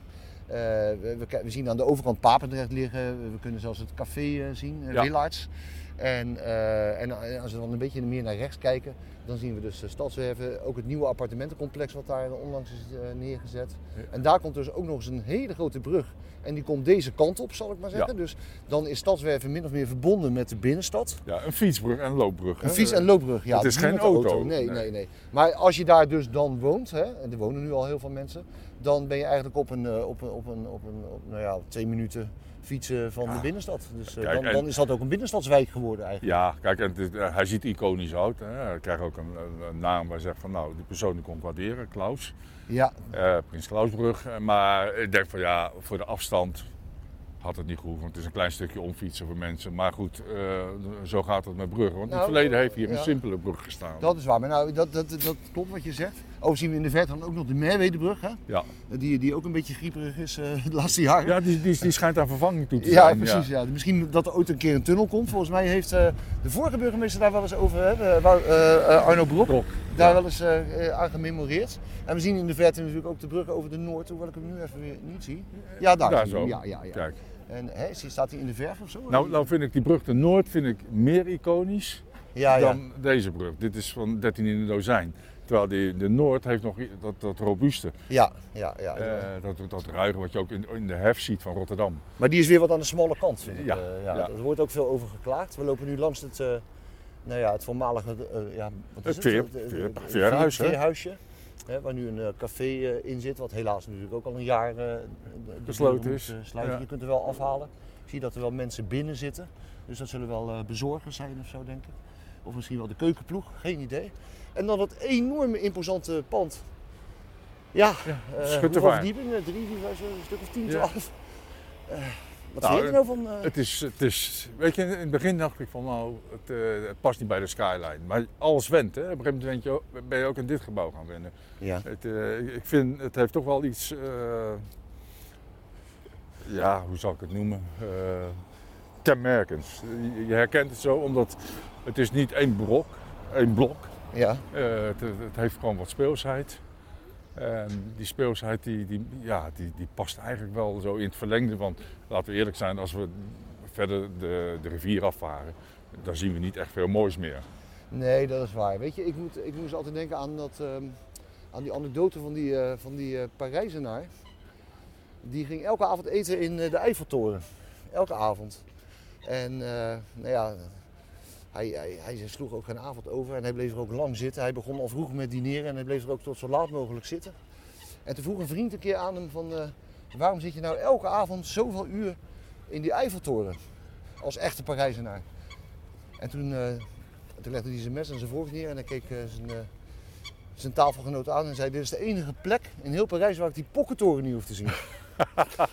We, we zien aan de overkant Papendrecht liggen, we kunnen zelfs het café zien, Ja. Willards. En, eh, en als we dan een beetje meer naar rechts kijken, dan zien we dus eh, Stadswerven, ook het nieuwe appartementencomplex wat daar onlangs is eh, neergezet. Ja. En daar komt dus ook nog eens een hele grote brug. En die komt deze kant op, zal ik maar zeggen. Dus dan is Stadswerven min of meer verbonden met de binnenstad. Ja, een fietsbrug en een loopbrug. Een fiets- en loopbrug, ja. Het is geen auto. Nee, nee, Nee. nee, Maar als je daar dus dan woont, hè, en er wonen nu al heel veel mensen, dan ben je eigenlijk op een, eh, op een, op een, op een op, nou ja, twee minuten fietsen van de binnenstad. Dus eh, Kijk, dan, en- dan is dat ook een binnenstadswijk geworden eigenlijk. Ja, kijk, en het eh, hij ziet iconisch uit. Hè. Hij krijgt ook een, naam waar zegt van nou, die persoon die komt waarderen, Klaus. Ja, Eh, Prins Klausbrug. Maar ik denk van ja, voor de afstand had het niet gehoeven. Want het is een klein stukje omfietsen voor mensen. Maar goed, zo gaat het met bruggen. Want in Nou, het verleden heeft hier ja. een simpele brug gestaan. dat is waar. Maar nou, dat, dat, dat klopt wat je zegt. Overigens zien we in de verte dan ook nog de Merwedebrug, hè? Ja, Die, die ook een beetje grieperig is eh, de laatste jaren. ja die, die, die schijnt aan vervanging toe te Ja, zijn. precies. Ja. Misschien dat er ooit een keer een tunnel komt. Volgens mij heeft eh, de vorige burgemeester daar wel eens over, hè, de- eh, eh, Arno Brok, Brok, daar ja. wel eens eh, eh, aan gememoreerd. En we zien in de verte natuurlijk ook de brug over de Noord, hoewel ik hem nu even weer niet zie. Ja, daar, Daar zo. Ja, ja, ja. Kijk. En hè, staat hij in de verf of zo? Nou, nou vind ik die brug de Noord vind ik meer iconisch ja, ja. dan deze brug. Dit is van 13 in een dozijn. Terwijl die, de Noord heeft nog dat, dat robuuste. ja, ja, ja. Eh, dat, dat ruige wat je ook in, in de hef ziet van Rotterdam. Maar die is weer wat aan de smalle kant, vind ik. Ja, ja, ja. Er wordt ook veel over geklaagd. We lopen nu langs het, eh, nou ja, het voormalige ja, wat is Het veer- Het, veer- veerhuis, hè? veerhuisje. Hè, waar nu een café in zit, wat helaas natuurlijk ook al een jaar Gesloten is. sluiten. Ja. Je kunt er wel afhalen. Ik zie dat er wel mensen binnen zitten. Dus dat zullen wel bezorgers zijn of zo, denk ik. Of misschien wel de keukenploeg, geen idee. En dan dat enorme imposante pand. Ja, Ja, hoeveel verdiepingen? Drie, vier, vijf, een stuk of tien, Ja. twaalf. Eh, wat Nou, vind je er nou van? eh? Het is, het is, weet je, in het begin dacht ik van nou, het, het past niet bij de skyline. Maar alles went, hè. Op een gegeven moment ben je, ook- ben je ook in dit gebouw gaan wennen. ja. Het, ik vind, het heeft toch wel iets, ja, hoe zal ik het noemen, kenmerkends. Je, je herkent het zo, omdat het is niet één brok, één blok. Ja, Eh, het, het heeft gewoon wat speelsheid. En die speelsheid die, die, ja, die, die past eigenlijk wel zo in het verlengde. Want laten we eerlijk zijn, als we verder de, de rivier afvaren, dan zien we niet echt veel moois meer. nee, dat is waar. Weet je, ik, moet, ik moest altijd denken aan, dat, ehm, aan die anekdote van die, eh, van die eh, Parijzenaar. Die ging elke avond eten in de Eiffeltoren. Elke avond. En nou ja, hij, hij, hij sloeg ook geen avond over en hij bleef er ook lang zitten. Hij begon al vroeg met dineren en hij bleef er ook tot zo laat mogelijk zitten. En toen vroeg een vriend een keer aan hem van, eh, waarom zit je nou elke avond zoveel uur in die Eiffeltoren. Als echte Parijzenaar. En toen, eh, toen legde hij zijn mes en zijn voorhoofd neer en dan keek eh, zijn, eh, zijn tafelgenoot aan en zei: Dit is de enige plek in heel Parijs waar ik die pokkentoren niet hoef te zien.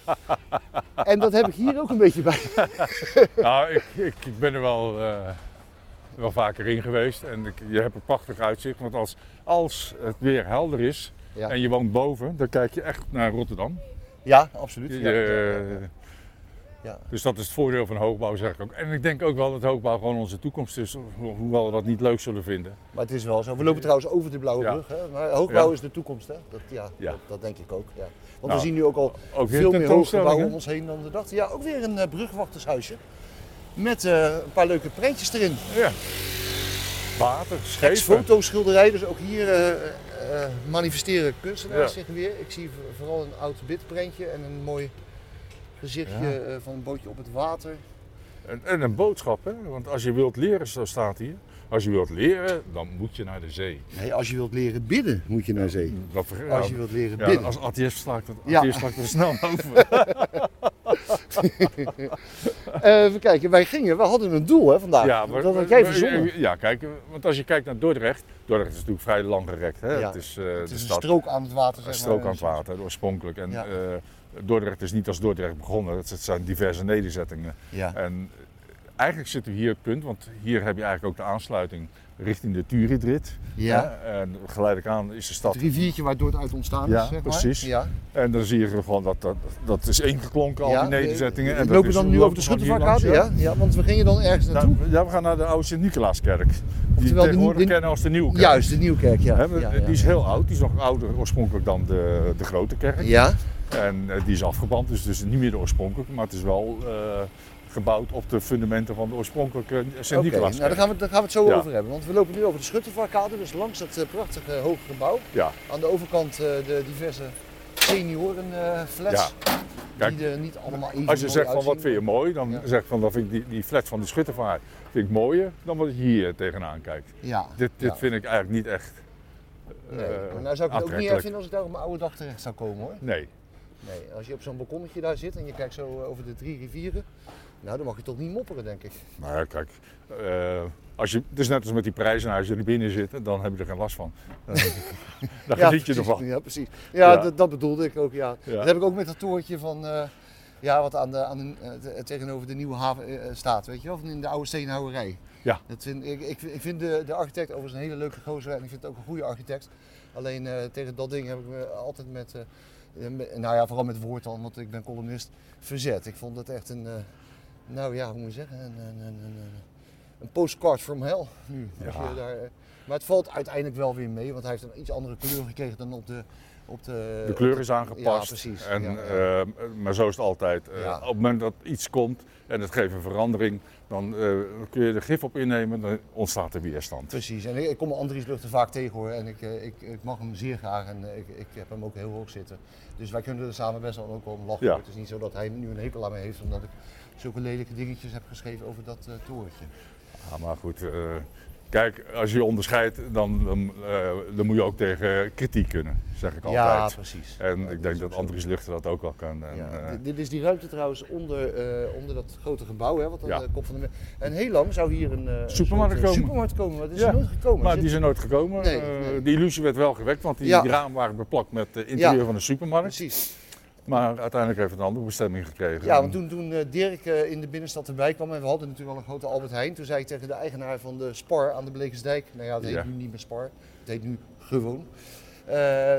[LAUGHS] en dat heb ik hier ook een beetje bij. [LAUGHS] Nou, ik, ik, ik ben er wel, wel vaker in geweest en ik, je hebt een prachtig uitzicht. Want als, als het weer helder is Ja, en je woont boven, dan kijk je echt naar Rotterdam. ja absoluut. Je- Ja, ja. Dus dat is het voordeel van hoogbouw, zeg ik ook. En ik denk ook wel dat hoogbouw gewoon onze toekomst is, ho- hoewel we dat niet leuk zullen vinden. Maar het is wel zo. We lopen trouwens over de Blauwe Ja. Brug. Hè? Maar hoogbouw Ja. is de toekomst. Hè? Dat, ja. Dat, dat denk ik ook. Ja. Want Nou, we zien nu ook al Ook veel meer tentoonstellingen. om ons heen dan we dachten. Ja, ook weer een eh, brugwachtershuisje. Met eh, een paar leuke prentjes erin. Ja. Water, schepen. Ex-fotoschilderij, dus ook hier eh, eh, manifesteren kunstenaars Ja. zich weer. Ik zie vooral een oud bitprentje en een mooi gezichtje Ja. van een bootje op het water. En, en een boodschap, hè? want als je wilt leren, zo staat hier. Als je wilt leren, dan moet je naar de zee. Nee, als je wilt leren bidden, moet je naar zee. Dat, Als je wilt leren ja, bidden. als atheïst sla ik dat, Ja. atheïst sla ik dat snel [LAUGHS] over. [LAUGHS] Eh, even kijken, wij gingen, we hadden een doel hè, vandaag. Ja, maar- dat had jij maar- verzonnen. Ja, kijk, want als je kijkt naar Dordrecht, Dordrecht is natuurlijk vrij langgerekt. Hè? Ja. Het is, eh, Het de is een stad, strook aan het water. Zeg een strook maar. aan het water, oorspronkelijk. En Ja. eh, Dordrecht is niet als Dordrecht begonnen, het zijn diverse nederzettingen. Ja. En eigenlijk zitten we hier op het punt, want hier heb je eigenlijk ook de aansluiting richting de Turidrit. ja. Hè? En geleidelijk aan is de stad Het riviertje waar Dort uit ontstaan Ja, is, zeg maar. precies. Ja. En dan zie je gewoon dat dat, dat is ingeklonken, al Ja, die nederzettingen. we en lopen dan nu over de langs, ja? ja? Want we gingen dan ergens naartoe. Nou, ja, we gaan naar de oude Sint-Nicolaaskerk. Die we tegenwoordig de- kennen als de Nieuwkerk. Juist, de Nieuwkerk, ja. Hè. Die is heel oud, die is nog ouder oorspronkelijk dan de, de grote kerk. Ja, En eh, die is afgebrand, dus het is niet meer de oorspronkelijke, maar het is wel eh, gebouwd op de fundamenten van de oorspronkelijke oké. Sint-Nicolaaskerk. Nou, daar gaan, we, daar gaan we het zo Ja. over hebben. Want we lopen nu over de Schuttervaartkade, dus langs dat eh, prachtige hoge gebouw. Ja, Aan de overkant eh, de diverse seniorenflats. ja. Kijk, die er niet allemaal even Als je zegt van wat vind je mooi, dan Ja. zeg ik van dan vind ik die, die flat van die schuttervaart vind ik mooier dan wat je hier tegenaan kijkt. Ja. Dit, dit ja. vind ik eigenlijk niet echt eh, Nee, nou zou ik het ook niet erg vinden als ik daar op mijn oude dag terecht zou komen hoor. Nee, Nee, als je op zo'n balkonnetje daar zit en je kijkt zo eh, over de drie rivieren, nou dan mag je toch niet mopperen denk ik. nou ja, kijk, eh, als je, het is net als met die prijzen, als je er binnen zit, dan heb je er geen last van. Dan, [LAUGHS] dan Ja, geniet je precies. ervan. Ja, precies. Ja, Ja. Dat, bedoelde ik ook, ja. Ja. Dat heb ik ook met dat toertje van, eh, ja, wat aan de, aan de, eh, te- tegenover de nieuwe haven staat, weet je wel, van in de oude steenhouwerij. Ja. Dat vind, ik, ik, ik vind de, de architect overigens een hele leuke gozer en ik vind het ook een goede architect. Alleen tegen dat ding heb ik me altijd met, nou ja, vooral met woord dan, want ik ben columnist, verzet. Ik vond het echt een, nou ja, hoe moet je zeggen, een, een, een, een, een postcard from hell nu. Als Ja. je daar, eh, maar het valt uiteindelijk wel weer mee, want hij heeft een iets andere kleur gekregen dan op de... Op de, De kleur is aangepast. Ja, precies. En, ja, eh, maar zo is het altijd. Eh. Op het moment dat iets komt en het geeft een verandering, dan kun je er gif op innemen, dan ontstaat er weerstand. Precies, en ik, ik kom Andries Luchten vaak tegen hoor en ik, ik, ik mag hem zeer graag en ik, ik heb hem ook heel hoog zitten. Dus wij kunnen er samen best wel ook wel om lachen. Ja. Het is niet zo dat hij nu een hekel aan me heeft omdat ik zulke lelijke dingetjes heb geschreven over dat uh, torentje. Ja, maar goed, eh, kijk, als je onderscheidt, dan, dan, eh, dan moet je ook tegen kritiek kunnen, zeg ik Ja, altijd. precies. En Ja, ik denk dat. Andries Luchter dat ook wel kan. En, Ja, dit- is die ruimte trouwens onder, onder dat grote gebouw, hè, wat aan Ja. de kop van de... En heel lang zou hier een, Supermarkt komen. supermarkt komen, maar dat is Ja, nooit gekomen. maar die zijn nooit gekomen. Nee, nee. Die illusie werd wel gewekt, want die, Ja. ramen waren beplakt met de interieur Ja. van de supermarkt. Precies. Maar uiteindelijk heeft het een andere bestemming gekregen. Ja, want toen, toen eh, Dirk eh, in de binnenstad erbij kwam en we hadden natuurlijk al een grote Albert Heijn, toen zei ik tegen de eigenaar van de Spar aan de Blekensdijk, nou ja, het heet Ja. nu niet meer Spar, het heet nu gewoon. Eh,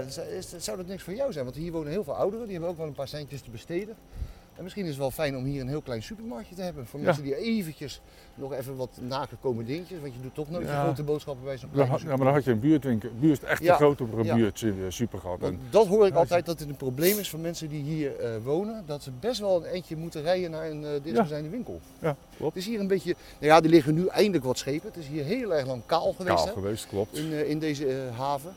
zou dat niks voor jou zijn? Want hier wonen heel veel ouderen, die hebben ook wel een paar centjes te besteden. En misschien is het wel fijn om hier een heel klein supermarktje te hebben. Voor mensen die eventjes nog even wat nagekomen dingetjes. Want je doet toch nooit Ja. grote boodschappen bij zo'n ja, maar dan had je een buurtwinkel, buurt, echt een grotere Ja. buurt, eh, super gehad. Want En, dat hoor ik altijd dat het een probleem is voor mensen die hier eh, wonen. Dat ze best wel een eindje moeten rijden naar een uh, dichtstbijzijnde winkel. ja, klopt. Het is hier een beetje, nou ja, er liggen nu eindelijk wat schepen. Het is hier heel erg lang kaal geweest Kaal hè, geweest, klopt. in, eh, in deze eh, haven.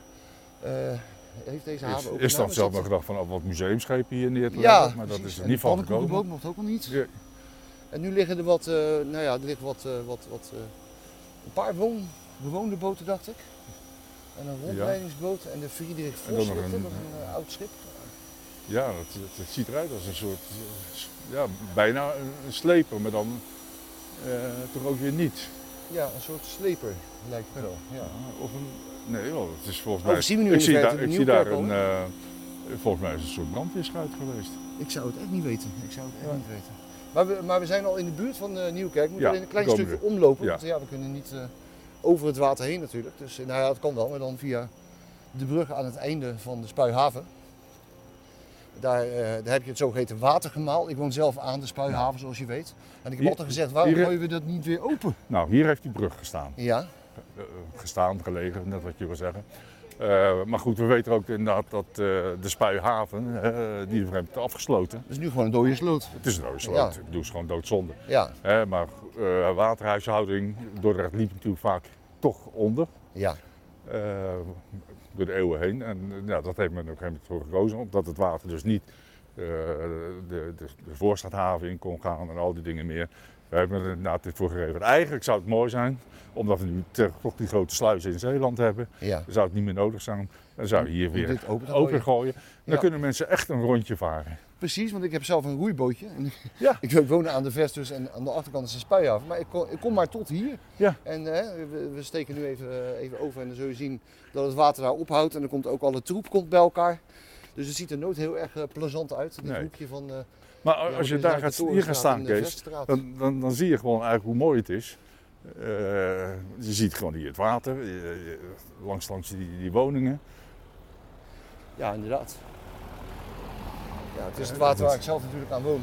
Heeft deze Is, haven ook is dan zelf nog dat- gedacht van oh, wat museumschepen hier neer te Ja, leggen, maar dat is er niet de van gekomen. pannenkoekenboot mocht ook nog niet. Ja, En nu liggen er wat, eh, nou ja, er liggen wat, eh, wat, wat eh, een paar woon, bewoonde boten dacht ik. En een rondleidingsboot en de Friedrich Vos, nog een- dat oud schip. Ja, het ziet eruit als een soort, ja, bijna een, sleper, maar dan toch ook weer niet. Ja, een soort sleper lijkt het wel. Ja. Of een, nee, wel, het is volgens Oh, mij. zien we nu ik de zie daar, ik zie daar een, eh, volgens mij is het een soort brandweerschuit geweest. Ik zou het echt niet weten. Ik zou het echt Ja. niet weten. Maar we, maar we zijn al in de buurt van eh, Nieuwkerk. We moeten Ja, een klein stukje we. omlopen. Ja. Want ja, we kunnen niet eh, over het water heen natuurlijk. Dus eh, nou ja, dat kan wel. Maar dan via de brug aan het einde van de Spuihaven. Daar, eh, daar heb je het zogeheten watergemaal. Ik woon zelf aan de Spuihaven, zoals je weet. En ik heb Hier- altijd gezegd, waarom gooien we dat niet weer open? Nou, hier heeft die brug gestaan. Ja, Eh, gestaan, gelegen, net wat je wil zeggen. Eh, maar goed, we weten ook inderdaad dat eh, de Spuihaven, eh, die hebben afgesloten. dat is nu gewoon een dode sloot. Het is een dode sloot. Ja. Ik bedoel, het is gewoon doodzonde. Ja, maar eh, waterhuishouding, Dordrecht liep natuurlijk vaak toch onder. ja. eh, door de eeuwen heen. En eh, ja, dat heeft men op een gegeven moment voor gekozen, omdat het water dus niet eh, de, de, de Voorstadhaven in kon gaan en al die dingen meer. We hebben er inderdaad dit voor gegeven. Eigenlijk zou het mooi zijn, omdat we nu toch die grote sluizen in Zeeland hebben, ja. dan zou het niet meer nodig zijn. Dan zou je hier weer dit open gooien. Dan Ja. kunnen mensen echt een rondje varen. Precies, want ik heb zelf een roeibootje. [LAUGHS] Ja. ik woon aan de Vestus en aan de achterkant is een spuihaven. Maar ik kom, ik kom maar tot hier. Ja. En eh, we, we steken nu even, eh, even over en dan zul je zien dat het water daar ophoudt. En dan komt ook alle troep komt bij elkaar. Dus het ziet er nooit heel erg eh, plezant uit. Dit Nee. hoekje van... eh, Maar ja, als je daar gaat, hier gaat staan, Kees, dan, dan, dan zie je gewoon eigenlijk hoe mooi het is. Eh, je ziet gewoon hier het water, je- je- langs, langs die, die woningen. Ja, inderdaad. Ja, het is het water waar ik zelf natuurlijk aan woon.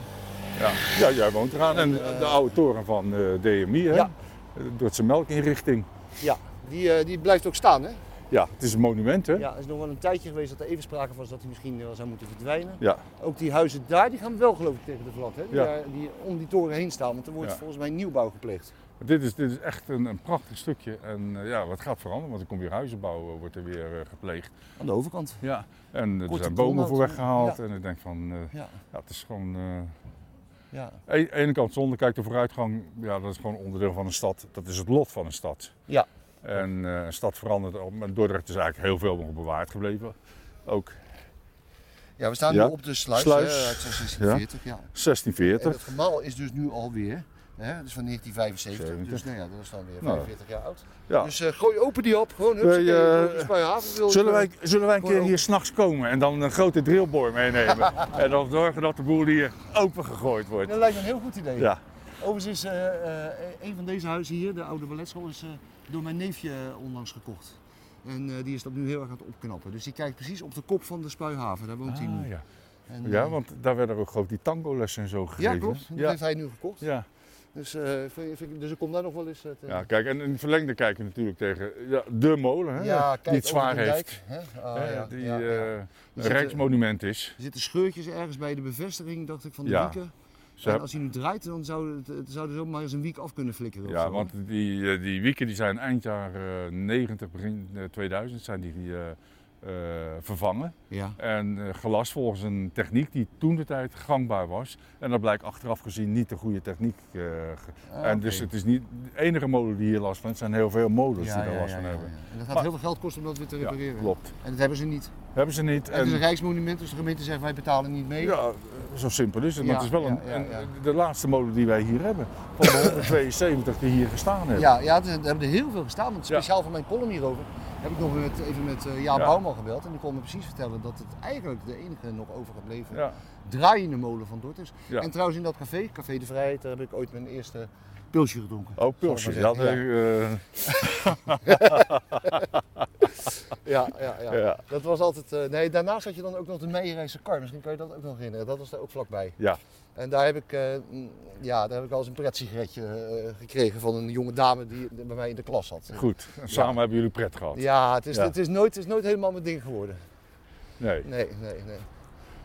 Ja, ja jij woont eraan. En En, eh, de oude toren van eh, DMI, hè? Ja. de Dordtse melkinrichting. Ja, die, eh, die blijft ook staan hè? Ja, het is een monument, hè? Ja, er is nog wel een tijdje geweest dat er even sprake was dat hij misschien wel zou moeten verdwijnen. Ja. Ook die huizen daar, die gaan wel geloof ik tegen de vlag, hè? Die, Ja. daar- die om die toren heen staan, want er wordt Ja. volgens mij nieuwbouw gepleegd. Dit is, dit is echt een, een prachtig stukje. En eh, ja, wat gaat veranderen, want er komt weer huizenbouw, eh, wordt er weer eh, gepleegd. Aan de overkant. Ja. En er zijn bomen voor weggehaald. Ja. En ik denk van, eh, Ja, het is gewoon... eh, ja. Aan de ene kant zonde, kijk de vooruitgang, ja, dat is gewoon onderdeel van een stad. Dat is het lot van een stad. Ja. En eh, een stad verandert, al- maar Dordrecht is eigenlijk heel veel nog bewaard gebleven. Ook ja we staan Ja. nu op de sluis, Sluis. Hè, uit 1640. Ja. En 1640. het gemaal is dus nu alweer, hè, dus van 1975. 70. Dus nou ja, dat is dan weer Nou. 45 jaar oud. Ja. Dus eh, gooi open die op, gewoon eh, wil ik, Zullen eh, wij, zullen wij een keer hier s'nachts komen en dan een grote drillboor meenemen? [LAUGHS] en dan zorgen dat de boel hier open gegooid wordt. Dat lijkt me een heel goed idee. Ja, Overigens is eh, eh, een van deze huizen hier, de oude balletschool, is eh, door mijn neefje onlangs gekocht. En eh, die is dat nu heel erg aan het opknappen. Dus die kijkt precies op de kop van de Spuihaven. Daar woont hij Ah, nu. ja. En, ja, eh, want daar werden ook gewoon die tango-lessen en zo gegeven. ja, klopt. Dat Ja, heeft hij nu gekocht. ja. Dus, eh, vind, vind ik- dus ik kom daar nog wel eens eh, te- ja, kijk, en in het verlengde kijken natuurlijk tegen ja, de molen, hè, Ja, kijk, die het zwaar heeft. hè? Ah, hè, ja, die ja, ja. eh, een rijksmonument is. Er zitten scheurtjes ergens bij de bevestiging, dacht ik, van de Ja. wieken. Ze En hebben- als hij nu draait, dan zou, het, zou er zomaar eens een wiek af kunnen flikkeren. Ja, want die, eh, die wieken die zijn eind jaren 90, begin eh, 2000 zijn die eh, eh, vervangen. Ja. En eh, gelast volgens een techniek die toen de tijd gangbaar was. En dat blijkt achteraf gezien niet de goede techniek. eh, Ah, en dus het is niet de enige molen die hier last van. Het zijn heel veel molens die daar last van hebben. ja. En dat gaat Maar- heel veel geld kosten om dat weer te Ja, repareren. klopt. En dat hebben ze niet. Hebben ze niet. Het is een En, rijksmonument, dus de gemeente zegt wij betalen niet mee. ja, zo simpel is het. Maar Ja, het is wel ja, een, ja, de laatste molen die wij hier hebben. Van de [COUGHS] 172 die hier gestaan hebben. Ja, ja, er hebben er heel veel gestaan. Want speciaal voor mijn column hierover heb ik nog met, even met eh Jaap Ja. Bouwman gebeld. En die kon me precies vertellen dat het eigenlijk de enige nog overgebleven Ja. draaiende molen van Dort is. Ja. En trouwens in dat café, Café de Vrijheid, daar heb ik ooit mijn eerste pilsje gedronken. Oh, pilsje. Ja, eh, [LAUGHS] Ja, ja, ja. Ja. Dat was altijd... eh, nee, daarnaast had je dan ook nog de Meijerijse kar. Misschien kan je dat ook nog herinneren. Dat was daar ook vlakbij. ja. En daar heb ik, mm, ja, daar heb ik al eens een pret-sigaretje eh, gekregen van een jonge dame die bij mij in de klas zat. goed. En samen hebben jullie pret gehad. Ja, het is, Ja. Het, is nooit, het is nooit helemaal mijn ding geworden. Nee. Nee, nee, nee.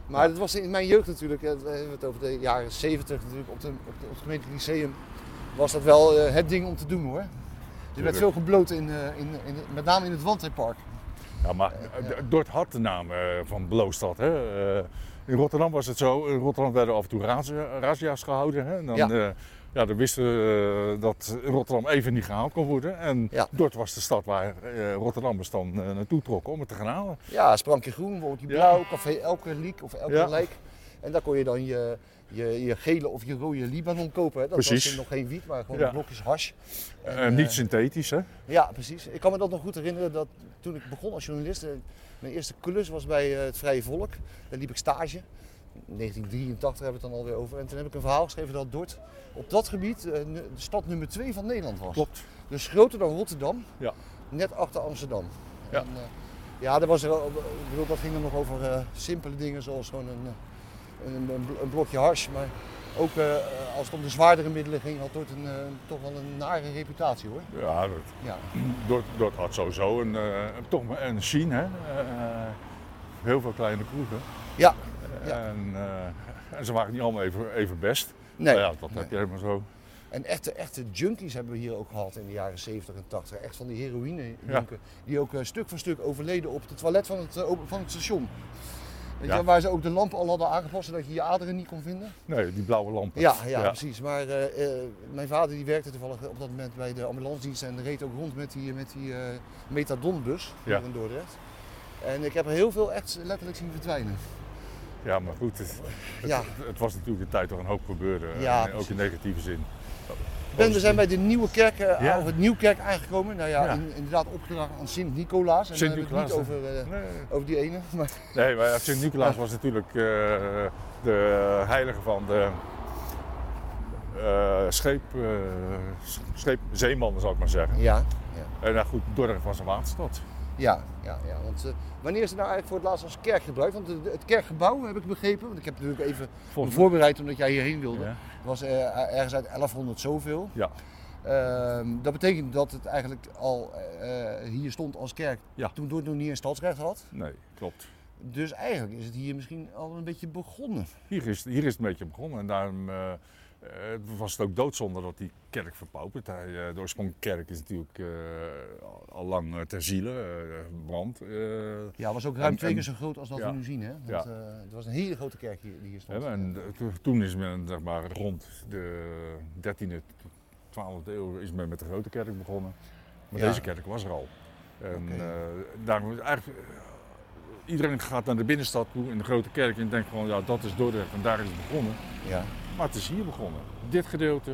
Maar dat was in mijn jeugd natuurlijk, we hebben het over de jaren 70 natuurlijk, op, de, op, de, op het gemeentelijk lyceum was dat wel eh, het ding om te doen hoor. Er werd veel gebloot, in, eh, in, in, met name in het Wandheidpark. Ja, maar eh, Dort had de naam van Bloostad. Hè? In Rotterdam was het zo. In Rotterdam werden af en toe razia- razzia's gehouden. Hè? En dan Ja. ja, dan wisten we dat Rotterdam even niet gehaald kon worden. En Ja. Dordt was de stad waar eh, Rotterdammers dan naartoe trokken om het te gaan halen. Ja, Sprankje Groen, bijvoorbeeld die Ja. blauw, Café Elke Liek of Elke Ja. Lijk. En daar kon je dan je, je, je gele of je rode Libanon kopen. Hè. Dat Precies. was nog geen wiet, maar gewoon Ja. blokjes hash. En, Eh, eh, niet synthetisch, hè? Ja, precies. Ik kan me dat nog goed herinneren dat toen ik begon als journalist, eh, mijn eerste klus was bij eh, het Vrije Volk. Daar liep ik stage. 1983 hebben we het dan alweer over. En toen heb ik een verhaal geschreven dat Dordt op dat gebied eh, de stad nummer 2 van Nederland was. Klopt. Dus groter dan Rotterdam, Ja. net achter Amsterdam. Ja. En, eh, ja, dat, was, er ik bedoel, dat ging dan nog over eh, simpele dingen zoals gewoon een, eh, een, blokje hars. Maar ook eh, als het om de zwaardere middelen ging, had Dordt een, eh, toch wel een nare reputatie hoor. Ja, dat, Ja. [CLEARS THROAT] Dordt had sowieso een, eh, toch een scene, hè? Heel veel kleine kroegen. Ja. Ja. En, en ze waren niet allemaal even, even best. Nee. Maar ja, dat Nee. heb je helemaal zo. En echte, echte junkies hebben we hier ook gehad in de jaren 70 en 80. Echt van die heroïne Ja. Die ook stuk voor stuk overleden op het toilet van het, van het station. Weet Ja. je, waar ze ook de lampen al hadden aangepast zodat je je aderen niet kon vinden. Nee, die blauwe lampen. Ja, ja, precies. Maar eh, eh, mijn vader die werkte toevallig op dat moment bij de ambulancedienst en reed ook rond met die, met die eh, metadonbus hier in Dordrecht. En ik heb er heel veel echt letterlijk zien verdwijnen. Ja, maar goed, het, het, Ja. het was natuurlijk een tijd toch een hoop gebeurde. Ja, ook in negatieve zin. Ben, we zijn bij de Nieuwe Kerk, eh, Ja. of het Nieuwkerk aangekomen. Nou ja, Ja. in- inderdaad opgedragen aan Sint-Nicolaas. En we het niet over, eh, Nee, over die ene. [LAUGHS] Maar nee maar Sint-Nicolaas was natuurlijk eh, de heilige van de scheep, scheep, zeemannen, zou ik maar zeggen. ja, ja, En nou goed, Dordrecht was een waterstad. Ja, ja, ja. Want eh, wanneer is het nou eigenlijk voor het laatst als kerk gebruikt? Want het kerkgebouw heb ik begrepen, want ik heb het natuurlijk even Volgens voorbereid omdat jij hierheen wilde. Ja. Het was eh, ergens uit 1100 zoveel. Ja. Ehm, dat betekent dat het eigenlijk al eh, hier stond als kerk Ja. toen Dordt nog niet een stadsrecht had. Nee, klopt. Dus eigenlijk is het hier misschien al een beetje begonnen. Hier is, hier is het een beetje begonnen en daarom eh, was het ook doodzonde dat die kerk verpaupert. Hij, eh, de oorspronkelijke kerk is natuurlijk eh, al- lang ter ziele, brand. eh, Ja, was ook ruim En- twee keer zo groot als dat ja. we nu zien. Hè? Want, Ja. het was een hele grote kerk hier, die hier stond. En to- toen is men zeg maar, rond de 13e, 12e eeuw is men met de grote kerk begonnen. Maar Ja. deze kerk was er al. En daarom is eigenlijk, iedereen gaat naar de binnenstad toe in de grote kerk en denkt gewoon, ja dat is Dordrecht en daar is het begonnen. Ja. Maar het is hier begonnen. Dit gedeelte,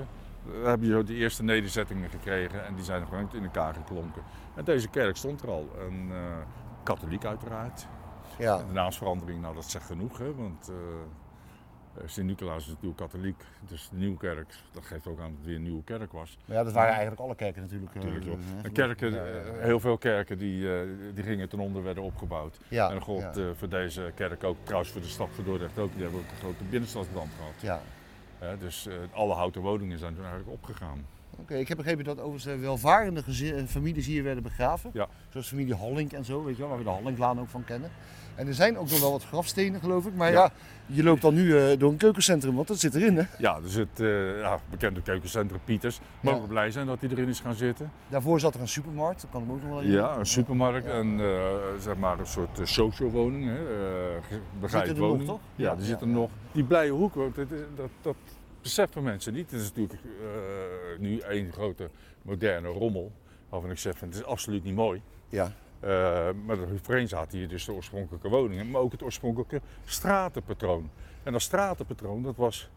daar heb je zo de eerste nederzettingen gekregen en die zijn gewoon in elkaar geklonken. En deze kerk stond er al. En, eh, katholiek uiteraard. Ja. De naamsverandering, nou dat zegt genoeg, hè, want eh, Sint-Nicolaas is natuurlijk katholiek. Dus de nieuwe kerk, dat geeft ook aan dat het weer een nieuwe kerk was. Maar ja, dat waren eigenlijk alle kerken natuurlijk. Natuurlijk, joh. En kerken, ja, ja, ja. heel veel kerken die, die gingen ten onder werden opgebouwd. Ja, en God voor deze kerk ook, trouwens voor de stad van Dordrecht ook, die hebben ook een grote binnenstadsbrand gehad. Ja. Dus eh, alle houten woningen zijn toen eigenlijk opgegaan. Oké, ik heb begrepen dat overigens welvarende eh, families hier werden begraven. Ja. Zoals familie Hollink en zo, weet je wel, waar we de Hollinklaan ook van kennen. En er zijn ook nog wel wat grafstenen, geloof ik. Maar ja, Ja. je loopt dan nu eh, door een keukencentrum, want dat zit erin, hè? Ja, dus het eh, ja, bekende keukencentrum Pieters. Mogen Ja. blij zijn dat hij erin is gaan zitten. Daarvoor zat er een supermarkt, dat kan ik me ook nog wel herinneren. Ja, een supermarkt en zeg maar een soort uh, social woning, hè, Zitten er nog, woning. toch? Ja, die ja, zitten ja. nog. Die blije hoek, dat, dat beseffen mensen niet. Het is natuurlijk eh, nu één grote moderne rommel. Waarvan ik zeg, het is absoluut niet mooi. Ja. Eh, maar voorheen zaten hier dus de oorspronkelijke woningen, maar ook het oorspronkelijke stratenpatroon. En dat stratenpatroon, dat was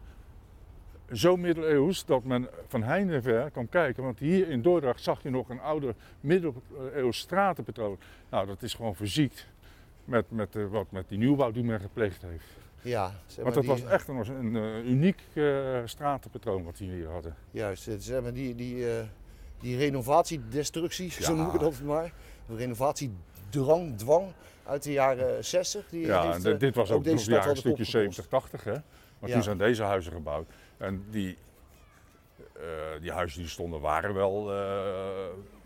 zo middeleeuws dat men van heinde ver kan kijken. Want hier in Dordrecht zag je nog een oude middeleeuws stratenpatroon. Nou, dat is gewoon verziekt met, met, eh, wat, met die nieuwbouw die men gepleegd heeft. Ja, zeg Want maar dat die- was echt een, een, eh, uniek eh, stratenpatroon wat we hier hadden. Juist, zeg maar die, die, eh, die renovatiedestructie, [LAUGHS] zo noem ik het altijd maar. De renovatiedrang, dwang uit de jaren 60. Die Ja, heeft, en dit- was ook, deze nog de stad jaren wel de stukje kop gekost. 70, 80 hè. Maar Ja. toen zijn deze huizen gebouwd. En die, die huizen die stonden waren wel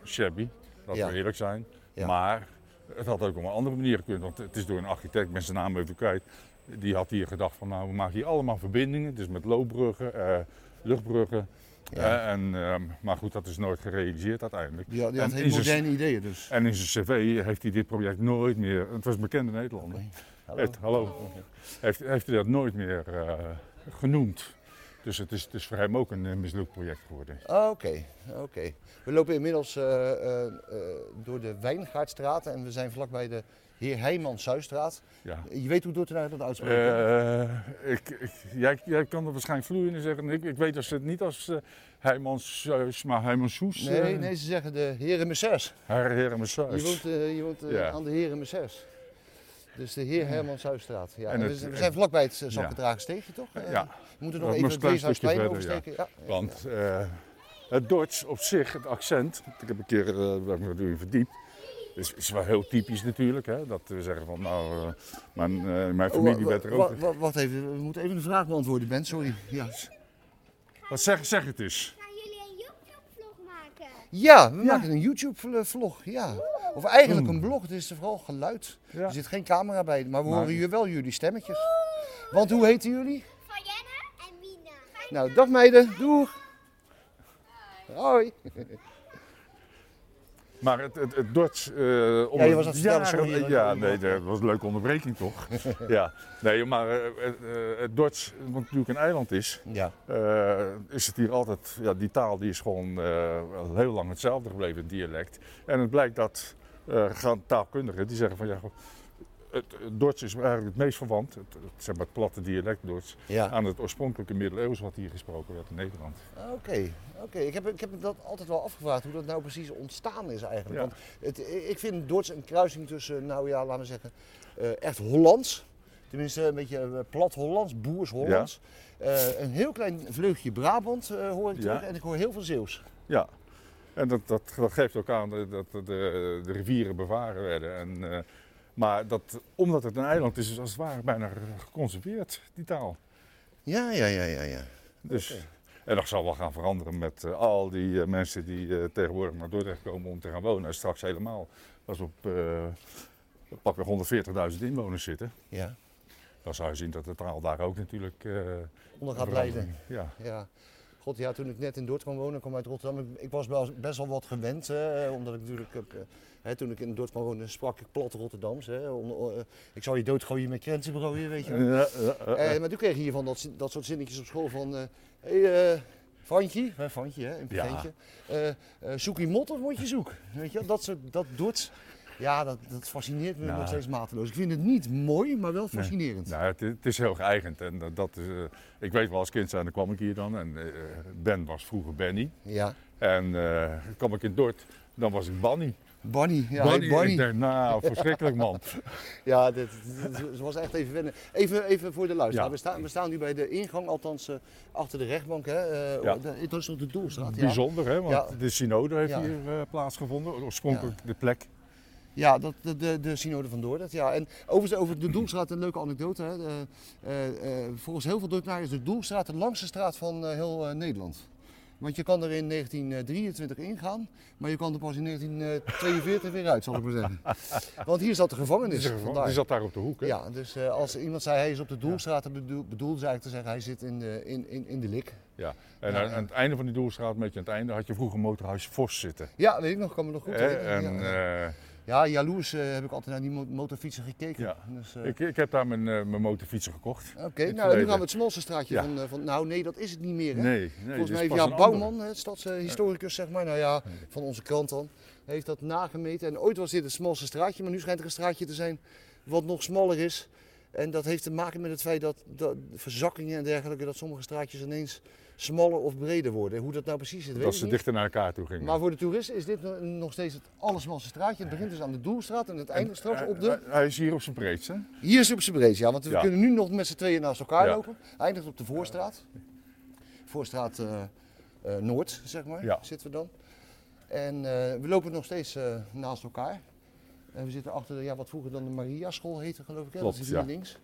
shabby, laten Ja. we eerlijk zijn. Maar het had ook op een andere manier gekund. Want het is door een architect, zijn naam even kwijt. Die had hier gedacht van nou we maken hier allemaal verbindingen. Dus met loopbruggen, eh, luchtbruggen. Ja. Eh, en, ehm, maar goed, dat is nooit gerealiseerd uiteindelijk. Had, die had En hele in moderne ideeën dus. En in zijn cv heeft hij dit project nooit meer, het was een bekende Nederlander. Oké. Hallo. Heeft, hallo. Heeft, heeft hij dat nooit meer eh, genoemd. Dus het is, het is voor hem ook een mislukt project geworden. Ah, Oké, oké. We lopen inmiddels door de Wijngaardstraat en we zijn vlakbij de Heer Heijman Zuistraat. Ja. Je weet hoe Dordtenaar dat uitspreekt? hè? Eh, ik, ik, jij, jij kan er waarschijnlijk vloeiender zeggen. Ik, ik weet dat ze het niet als uh, maar Heijmans Soes. nee, nee, ze zeggen de Heren Messers. Heren Je woont, eh, je woont eh, Ja. aan de Heren Messers. Dus de Heer Herman Zuistraat. Ja. En En het- we, zijn vlakbij het uh, Zakkendragen steegje, toch? Eh, Ja, We moeten nog even het Weeshuisplein oversteken. Ja. want eh, het Duits op zich, het accent, ik heb een keer eh, me erin verdiept. Is, is wel heel typisch natuurlijk, hè? dat we zeggen van nou, eh, mijn, eh, mijn familie Oh, werd er ook. wa- wa- Wacht even, we moeten even een vraag beantwoorden, Ben. Sorry. Ja, Wat zeg, zeg het eens. Gaan jullie een YouTube-vlog maken? ja we maken een YouTube-vlog. Ja. Of eigenlijk een blog, het is vooral geluid. Ja. Er zit geen camera bij, maar we horen hier wel jullie stemmetjes. Want hoe heten jullie? Fabienne en Mina. Nou, dag meiden. Doeg. Hoi. Maar het, het, het eh Ja, je was het jaren- Ja, dat- nee, dat was een leuke onderbreking toch? [LAUGHS] ja, nee, maar eh, het, het Duits, wat natuurlijk een eiland is, Ja. is het hier altijd, ja, die taal die is gewoon heel lang hetzelfde gebleven, het dialect. En het blijkt dat gaan taalkundigen die zeggen van ja, het, het Duits is eigenlijk het meest verwant, het, het, zeg maar het platte dialect Ja. aan het oorspronkelijke middeleeuws wat hier gesproken werd in Nederland. Oké, oké. Ik, heb, ik heb me dat altijd wel afgevraagd hoe dat nou precies ontstaan is eigenlijk. Ja. Want het, ik vind Dords een kruising tussen, nou ja, laten we zeggen, eh, echt Hollands. Tenminste, een beetje eh, plat Hollands, boers Hollands. Eh, een heel klein vleugje Brabant hoor ik terug en ik hoor heel veel Zeeuws. Ja, en dat, dat, dat geeft ook aan dat dat de, de rivieren bevaren werden. En, maar dat, omdat het een eiland is, is als het ware bijna geconserveerd, die taal. Ja, ja, ja, ja, ja. Dus. En dat zal wel gaan veranderen met eh, al die eh, mensen die eh, tegenwoordig naar Dordrecht komen om te gaan wonen. En straks helemaal, als we op pakweg 140.000 inwoners zitten, Ja, dan zou je zien dat de taal daar ook natuurlijk onder gaat leiden. Ja. Ja. God, ja, toen ik net in Dordt kwam wonen, kwam uit Rotterdam. Ik, ik was wel, best wel wat gewend, hè, omdat ik natuurlijk eh, hè, toen ik in Dordt kwam wonen, sprak ik plat Rotterdams. Hè, eh, ik zou je doodgooien met krentenbrood, weet je. Ja, ja, ja, Eh, maar toen kreeg je hiervan dat, dat soort zinnetjes op school van... eh hey, eh, Fantje, hè, Fantje, hè, een Ja. zoek je mot of word je zoek? Weet je, dat soort, dat doet. Ja, dat, dat fascineert me Nou. nog steeds mateloos. Ik vind het niet mooi, maar wel fascinerend. Nou, het, het is heel geëigend. En dat- is, eh, ik weet wel, als kind zijn, dan kwam ik hier dan. En eh, Ben was vroeger Benny. Ja, En eh kwam ik in Dort, dan was ik Banny. Bonnie. Ja, Bonnie. denk, nou, verschrikkelijk man. [LAUGHS] Ja, dit, was echt even wennen. Even, even voor de luisteraar. Ja. We, staan, we staan nu bij de ingang, althans achter de rechtbank. Hè. Ja. de- dat is op de Doelstraat. Ja. Bijzonder, hè? Want de synode heeft hier plaatsgevonden. Oorspronkelijk de plek. Ja, dat, de, de, de synode van Dordrecht. Ja. En overigens over de Doelstraat een leuke anekdote. Hè. De, eh, eh, volgens heel veel Dortenaren is de Doelstraat de langste straat van eh, heel Nederland. Want je kan er in 1923 ingaan, maar je kan er pas in 1942 weer uit, zal ik maar zeggen. [LAUGHS] Want hier zat de gevangenis. Die, die zat daar op de hoek, hè? Ja, dus als iemand zei hij is op de Doelstraat, dan bedoel, bedoelde ze eigenlijk te zeggen hij zit in de, in, in, in de lik. Ja. En Ja, aan, het einde van die doelstraat, een beetje aan het einde, had je vroeger motorhuis Vos zitten. Ja, weet ik nog, kan me nog goed herinneren. En ja, eh, ja, jaloers eh, heb ik altijd naar die mo- motorfietsen gekeken. Ja. Dus, eh, ik, ik heb daar mijn, eh, mijn motorfietsen gekocht. Oké, nou nu gaan we het smalste straatje Ja. van, van. Nou, nee, dat is het niet meer. Hè? Nee, nee. Volgens mij heeft Jaap andere. Bouwman, het stadshistoricus, zeg maar, nou ja, van onze krant dan, heeft dat nagemeten. En ooit was dit het smalste straatje, maar nu schijnt er een straatje te zijn wat nog smaller is. En dat heeft te maken met het feit dat, dat verzakkingen en dergelijke, dat sommige straatjes ineens smaller of breder worden. Hoe dat nou precies zit, weet Dat ik ze dichter naar elkaar toe gingen. Maar voor de toeristen is dit no- nog steeds het allersmalste straatje. Het begint dus aan de Doelstraat en het eindigt straks Eh, op de... eh, Hij is hier op zijn breedst, hè? Hier is het op zijn breedst, ja. Want we Ja. kunnen nu nog met z'n tweeën naast elkaar Ja. lopen. Eindigt op de Voorstraat. Voorstraat eh, Noord, zeg maar, Ja. zitten we dan. En we lopen nog steeds naast elkaar. En we zitten achter de, ja, wat vroeger dan de Maria School heette, geloof ik. Hè? Klopt, dat is hier ja. links.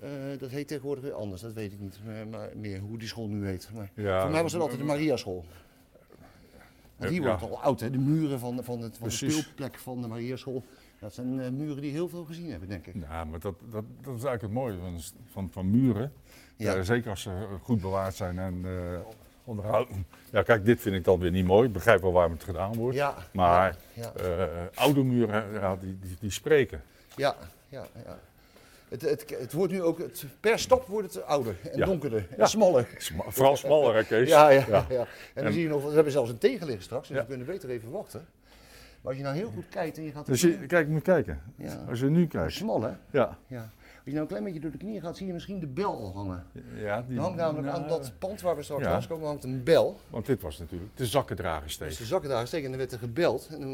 Eh, dat heet tegenwoordig weer anders, dat weet ik niet maar, meer hoe die school nu heet. Maar Ja, voor mij was het altijd de Maria School. Want hier Ja. wordt al oud, hè? de muren van, van, het, van de speelplek van de Maria School. Dat zijn eh, muren die heel veel gezien hebben, denk ik. Ja, maar dat, dat, dat is eigenlijk het mooie van, van, van muren. Ja. Eh, zeker als ze goed bewaard zijn en onderhouden. Ja, kijk, dit vind ik dan weer niet mooi. Ik begrijp wel waarom het gedaan wordt. Ja, Maar ja, oude muren, ja, die, die, die spreken. ja, ja, ja. Het, het, het wordt nu ook, het, per stap wordt het ouder en Ja. donkerder en Ja. smaller. Sma- Vooral smaller, Kees? Ja, ja, Ja. ja. En dan En- zie je nog, we hebben zelfs een tegenligger straks, dus we kunnen beter even wachten. Maar als je nou heel goed kijkt en je gaat... Dus je, kijk, moet kijken. Als je nu kijkt. Smal hè? Ja. Ja. Als je nou een klein beetje door de knieën gaat, zie je misschien de bel al hangen. ja die, Er hangt namelijk nou, aan dat pand waar we straks ja. langs komen, hangt een bel. Want dit was natuurlijk de zakkendrager Dus de zakkendragers steken en dan werd er gebeld. En dan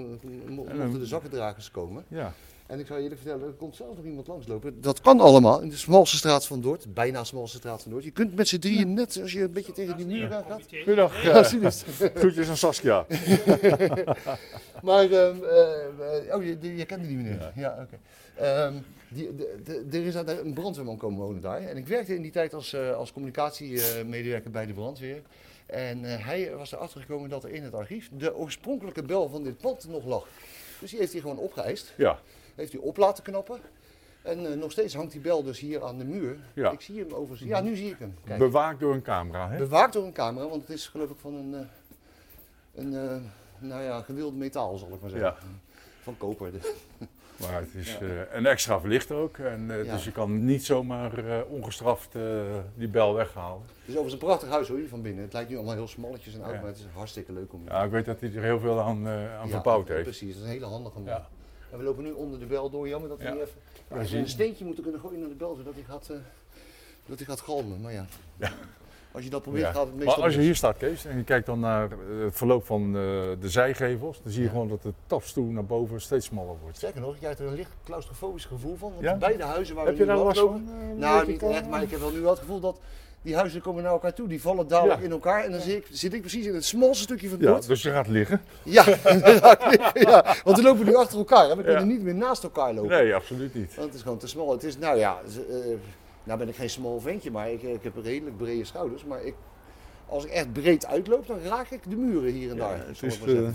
mo- En dan- mochten de zakkendragers komen. Ja. En ik zou je eerlijk vertellen, er komt zelfs nog iemand langslopen. Dat kan allemaal in de smalste straat van Dordt, bijna smalste straat van Dordt. Je kunt met z'n drieën net, als je een beetje tegen die muur aan gaat. Goedendag. Ja, [LAUGHS] groetjes aan Saskia. [LAUGHS] Maar, ehm, eh, oh, je, die- je kende die meneer. Ja, oké. Ehm, er is daar een brandweerman komen wonen daar. En ik werkte in die tijd als, eh, als communicatiemedewerker bij de brandweer. En eh, hij was erachter gekomen dat er in het archief de oorspronkelijke bel van dit pand nog lag. Dus die heeft hij gewoon opgeëist. Ja. Heeft hij op laten knappen. En eh, nog steeds hangt die bel dus hier aan de muur. Ja. Ik zie hem overigens. Ja, nu zie ik hem. Kijk. Bewaakt door een camera, hè? Bewaakt door een camera, want het is geloof ik van een, eh, een eh, nou ja, gewild metaal zal ik maar zeggen. Ja. Van koper. dus. [LAUGHS] Maar het is Ja. eh, en extra verlicht ook. En. Dus je kan niet zomaar ongestraft die bel weghalen. Het is overigens een prachtig huis hoor, hier van binnen. Het lijkt nu allemaal heel smalletjes en oud, maar het is hartstikke leuk om Ja, ik weet dat hij er heel veel aan, aan verbouwd heeft. Precies, het is een hele handige man. En we lopen nu onder de bel door, jammer dat we Ja. niet even een je. steentje moeten kunnen gooien naar de bel, zodat hij gaat, eh, dat hij gaat galmen. Maar ja, als je dat probeert Ja. gaat het Maar meestal als je hier staat, Kees, en je kijkt dan naar eh, het verloop van eh, de zijgevels, dan zie je Ja. gewoon dat de tapstoel naar boven steeds smaller wordt. Sterker nog, je krijgt er een licht claustrofobisch gevoel van. Want Ja? beide huizen waar Heb we je nu daar last van? Nou, niet echt, maar ik heb wel nu wel het gevoel dat die huizen komen naar elkaar toe. Die vallen dadelijk Ja. in elkaar en dan zit ik, zit ik precies in het smalste stukje van het Ja, bord. dus je gaat liggen? Ja, [LAUGHS] ja, want we lopen nu achter elkaar. Hè. We kunnen niet meer naast elkaar lopen. Nee, absoluut niet. Want het is gewoon te smal. Het is, nou ja, eh, nou ben ik geen smal ventje, maar ik, ik heb redelijk brede schouders. Maar ik, als ik echt breed uitloop, dan raak ik de muren hier en daar. het is, maar eh,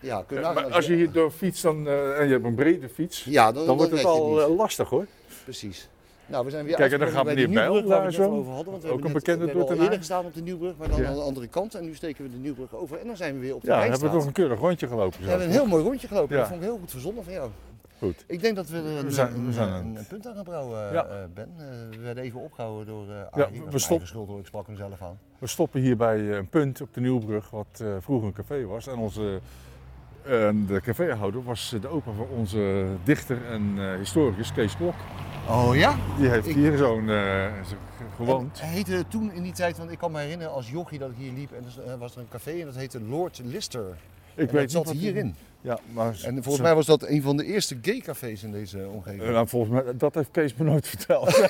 ja, kun je maar als je hier door fietst dan, eh, en je hebt een brede fiets, ja, dan, dan wordt het al eh, lastig hoor. Precies. Nou, we zijn weer Kijk, en dan gaat meneer Bijl we daar zo. al over hadden. Want we Ook een bekende we hebben eerder gestaan op de Nieuwbrug, maar dan Ja. aan de andere kant. En nu steken we de Nieuwbrug over en dan zijn we weer op de Ja, dan Rijnstraat. hebben we toch een keurig rondje gelopen. We zo. hebben een heel mooi rondje gelopen. Ja. Dat vond ik heel goed verzonnen van jou. Goed. Ik denk dat we er een, We zijn- we zijn een, punt aan gaan brouwen, eh, Ja. eh, Ben. Eh, we werden even opgehouden door uh, Ja, Arie. we Dat is stop- mijn schuld hoor, ik sprak hem zelf aan. We stoppen hier bij eh, een punt op de Nieuwbrug, wat eh, vroeger een café was. En onze, eh, de caféhouder was de opa van onze dichter en eh, historicus Kees Klok. Oh ja? Die heeft Ik- hier zo'n eh, gewoond. Hij heette toen in die tijd, want ik kan me herinneren als jochie dat ik hier liep en er was er een café en dat heette Lord Lister. Ik en weet dat zat wat- hierin. Ja, maar En volgens mij was dat een van de eerste gay cafés in deze omgeving. Eh, nou, volgens mij, dat heeft Kees me nooit [LAUGHS] verteld.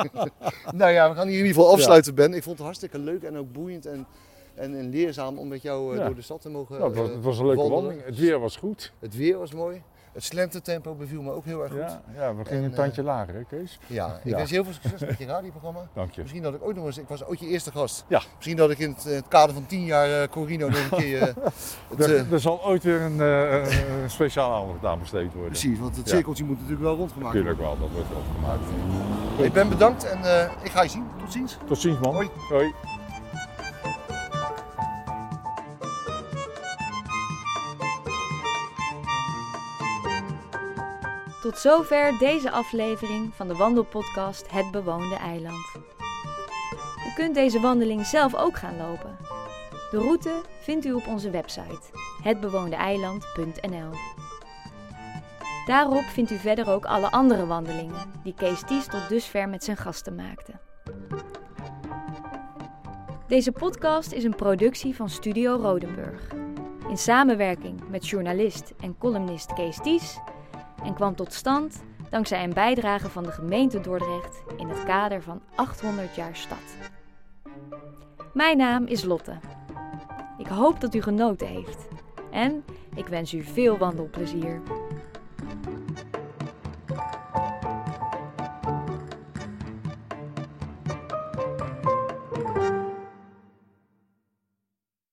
[LAUGHS] Nou ja, we gaan hier in ieder geval afsluiten, Ben. Ik vond het hartstikke leuk en ook boeiend en, en, en leerzaam om met jou eh, Ja. door de stad te mogen Nou, het, was, eh, het was een leuke wandelen. wandeling. Het weer was goed. Het weer was mooi. Het slentertempo beviel me ook heel erg goed. Ja, Ja, ja we gingen En, een tandje lager, hè Kees? ik Ja. wens je heel veel succes met je [LAUGHS] radioprogramma. Dank je. Misschien dat ik ooit nog eens, ik was ooit je eerste gast. Ja. Misschien dat ik in het, eh, het kader van 10 jaar eh, Corino nog een keer. eh, [LAUGHS] het, Er, eh, er zal ooit weer een eh, speciale aandacht aan besteed worden. precies, want het Ja. cirkeltje moet natuurlijk wel rondgemaakt worden. Natuurlijk wel, dat wordt wel gemaakt. Ik ben bedankt en eh, ik ga je zien. Tot ziens. Tot ziens man. Hoi. Hoi. Tot zover deze aflevering van de wandelpodcast Het Bewoonde Eiland. U kunt deze wandeling zelf ook gaan lopen. De route vindt u op onze website hetbewoondeeiland.nl. Daarop vindt u verder ook alle andere wandelingen die Kees Ties tot dusver met zijn gasten maakte. Deze podcast is een productie van Studio Rodenburg. In samenwerking met journalist en columnist Kees Ties en kwam tot stand dankzij een bijdrage van de gemeente Dordrecht in het kader van 800 jaar stad. Mijn naam is Lotte. Ik hoop dat u genoten heeft en ik wens u veel wandelplezier.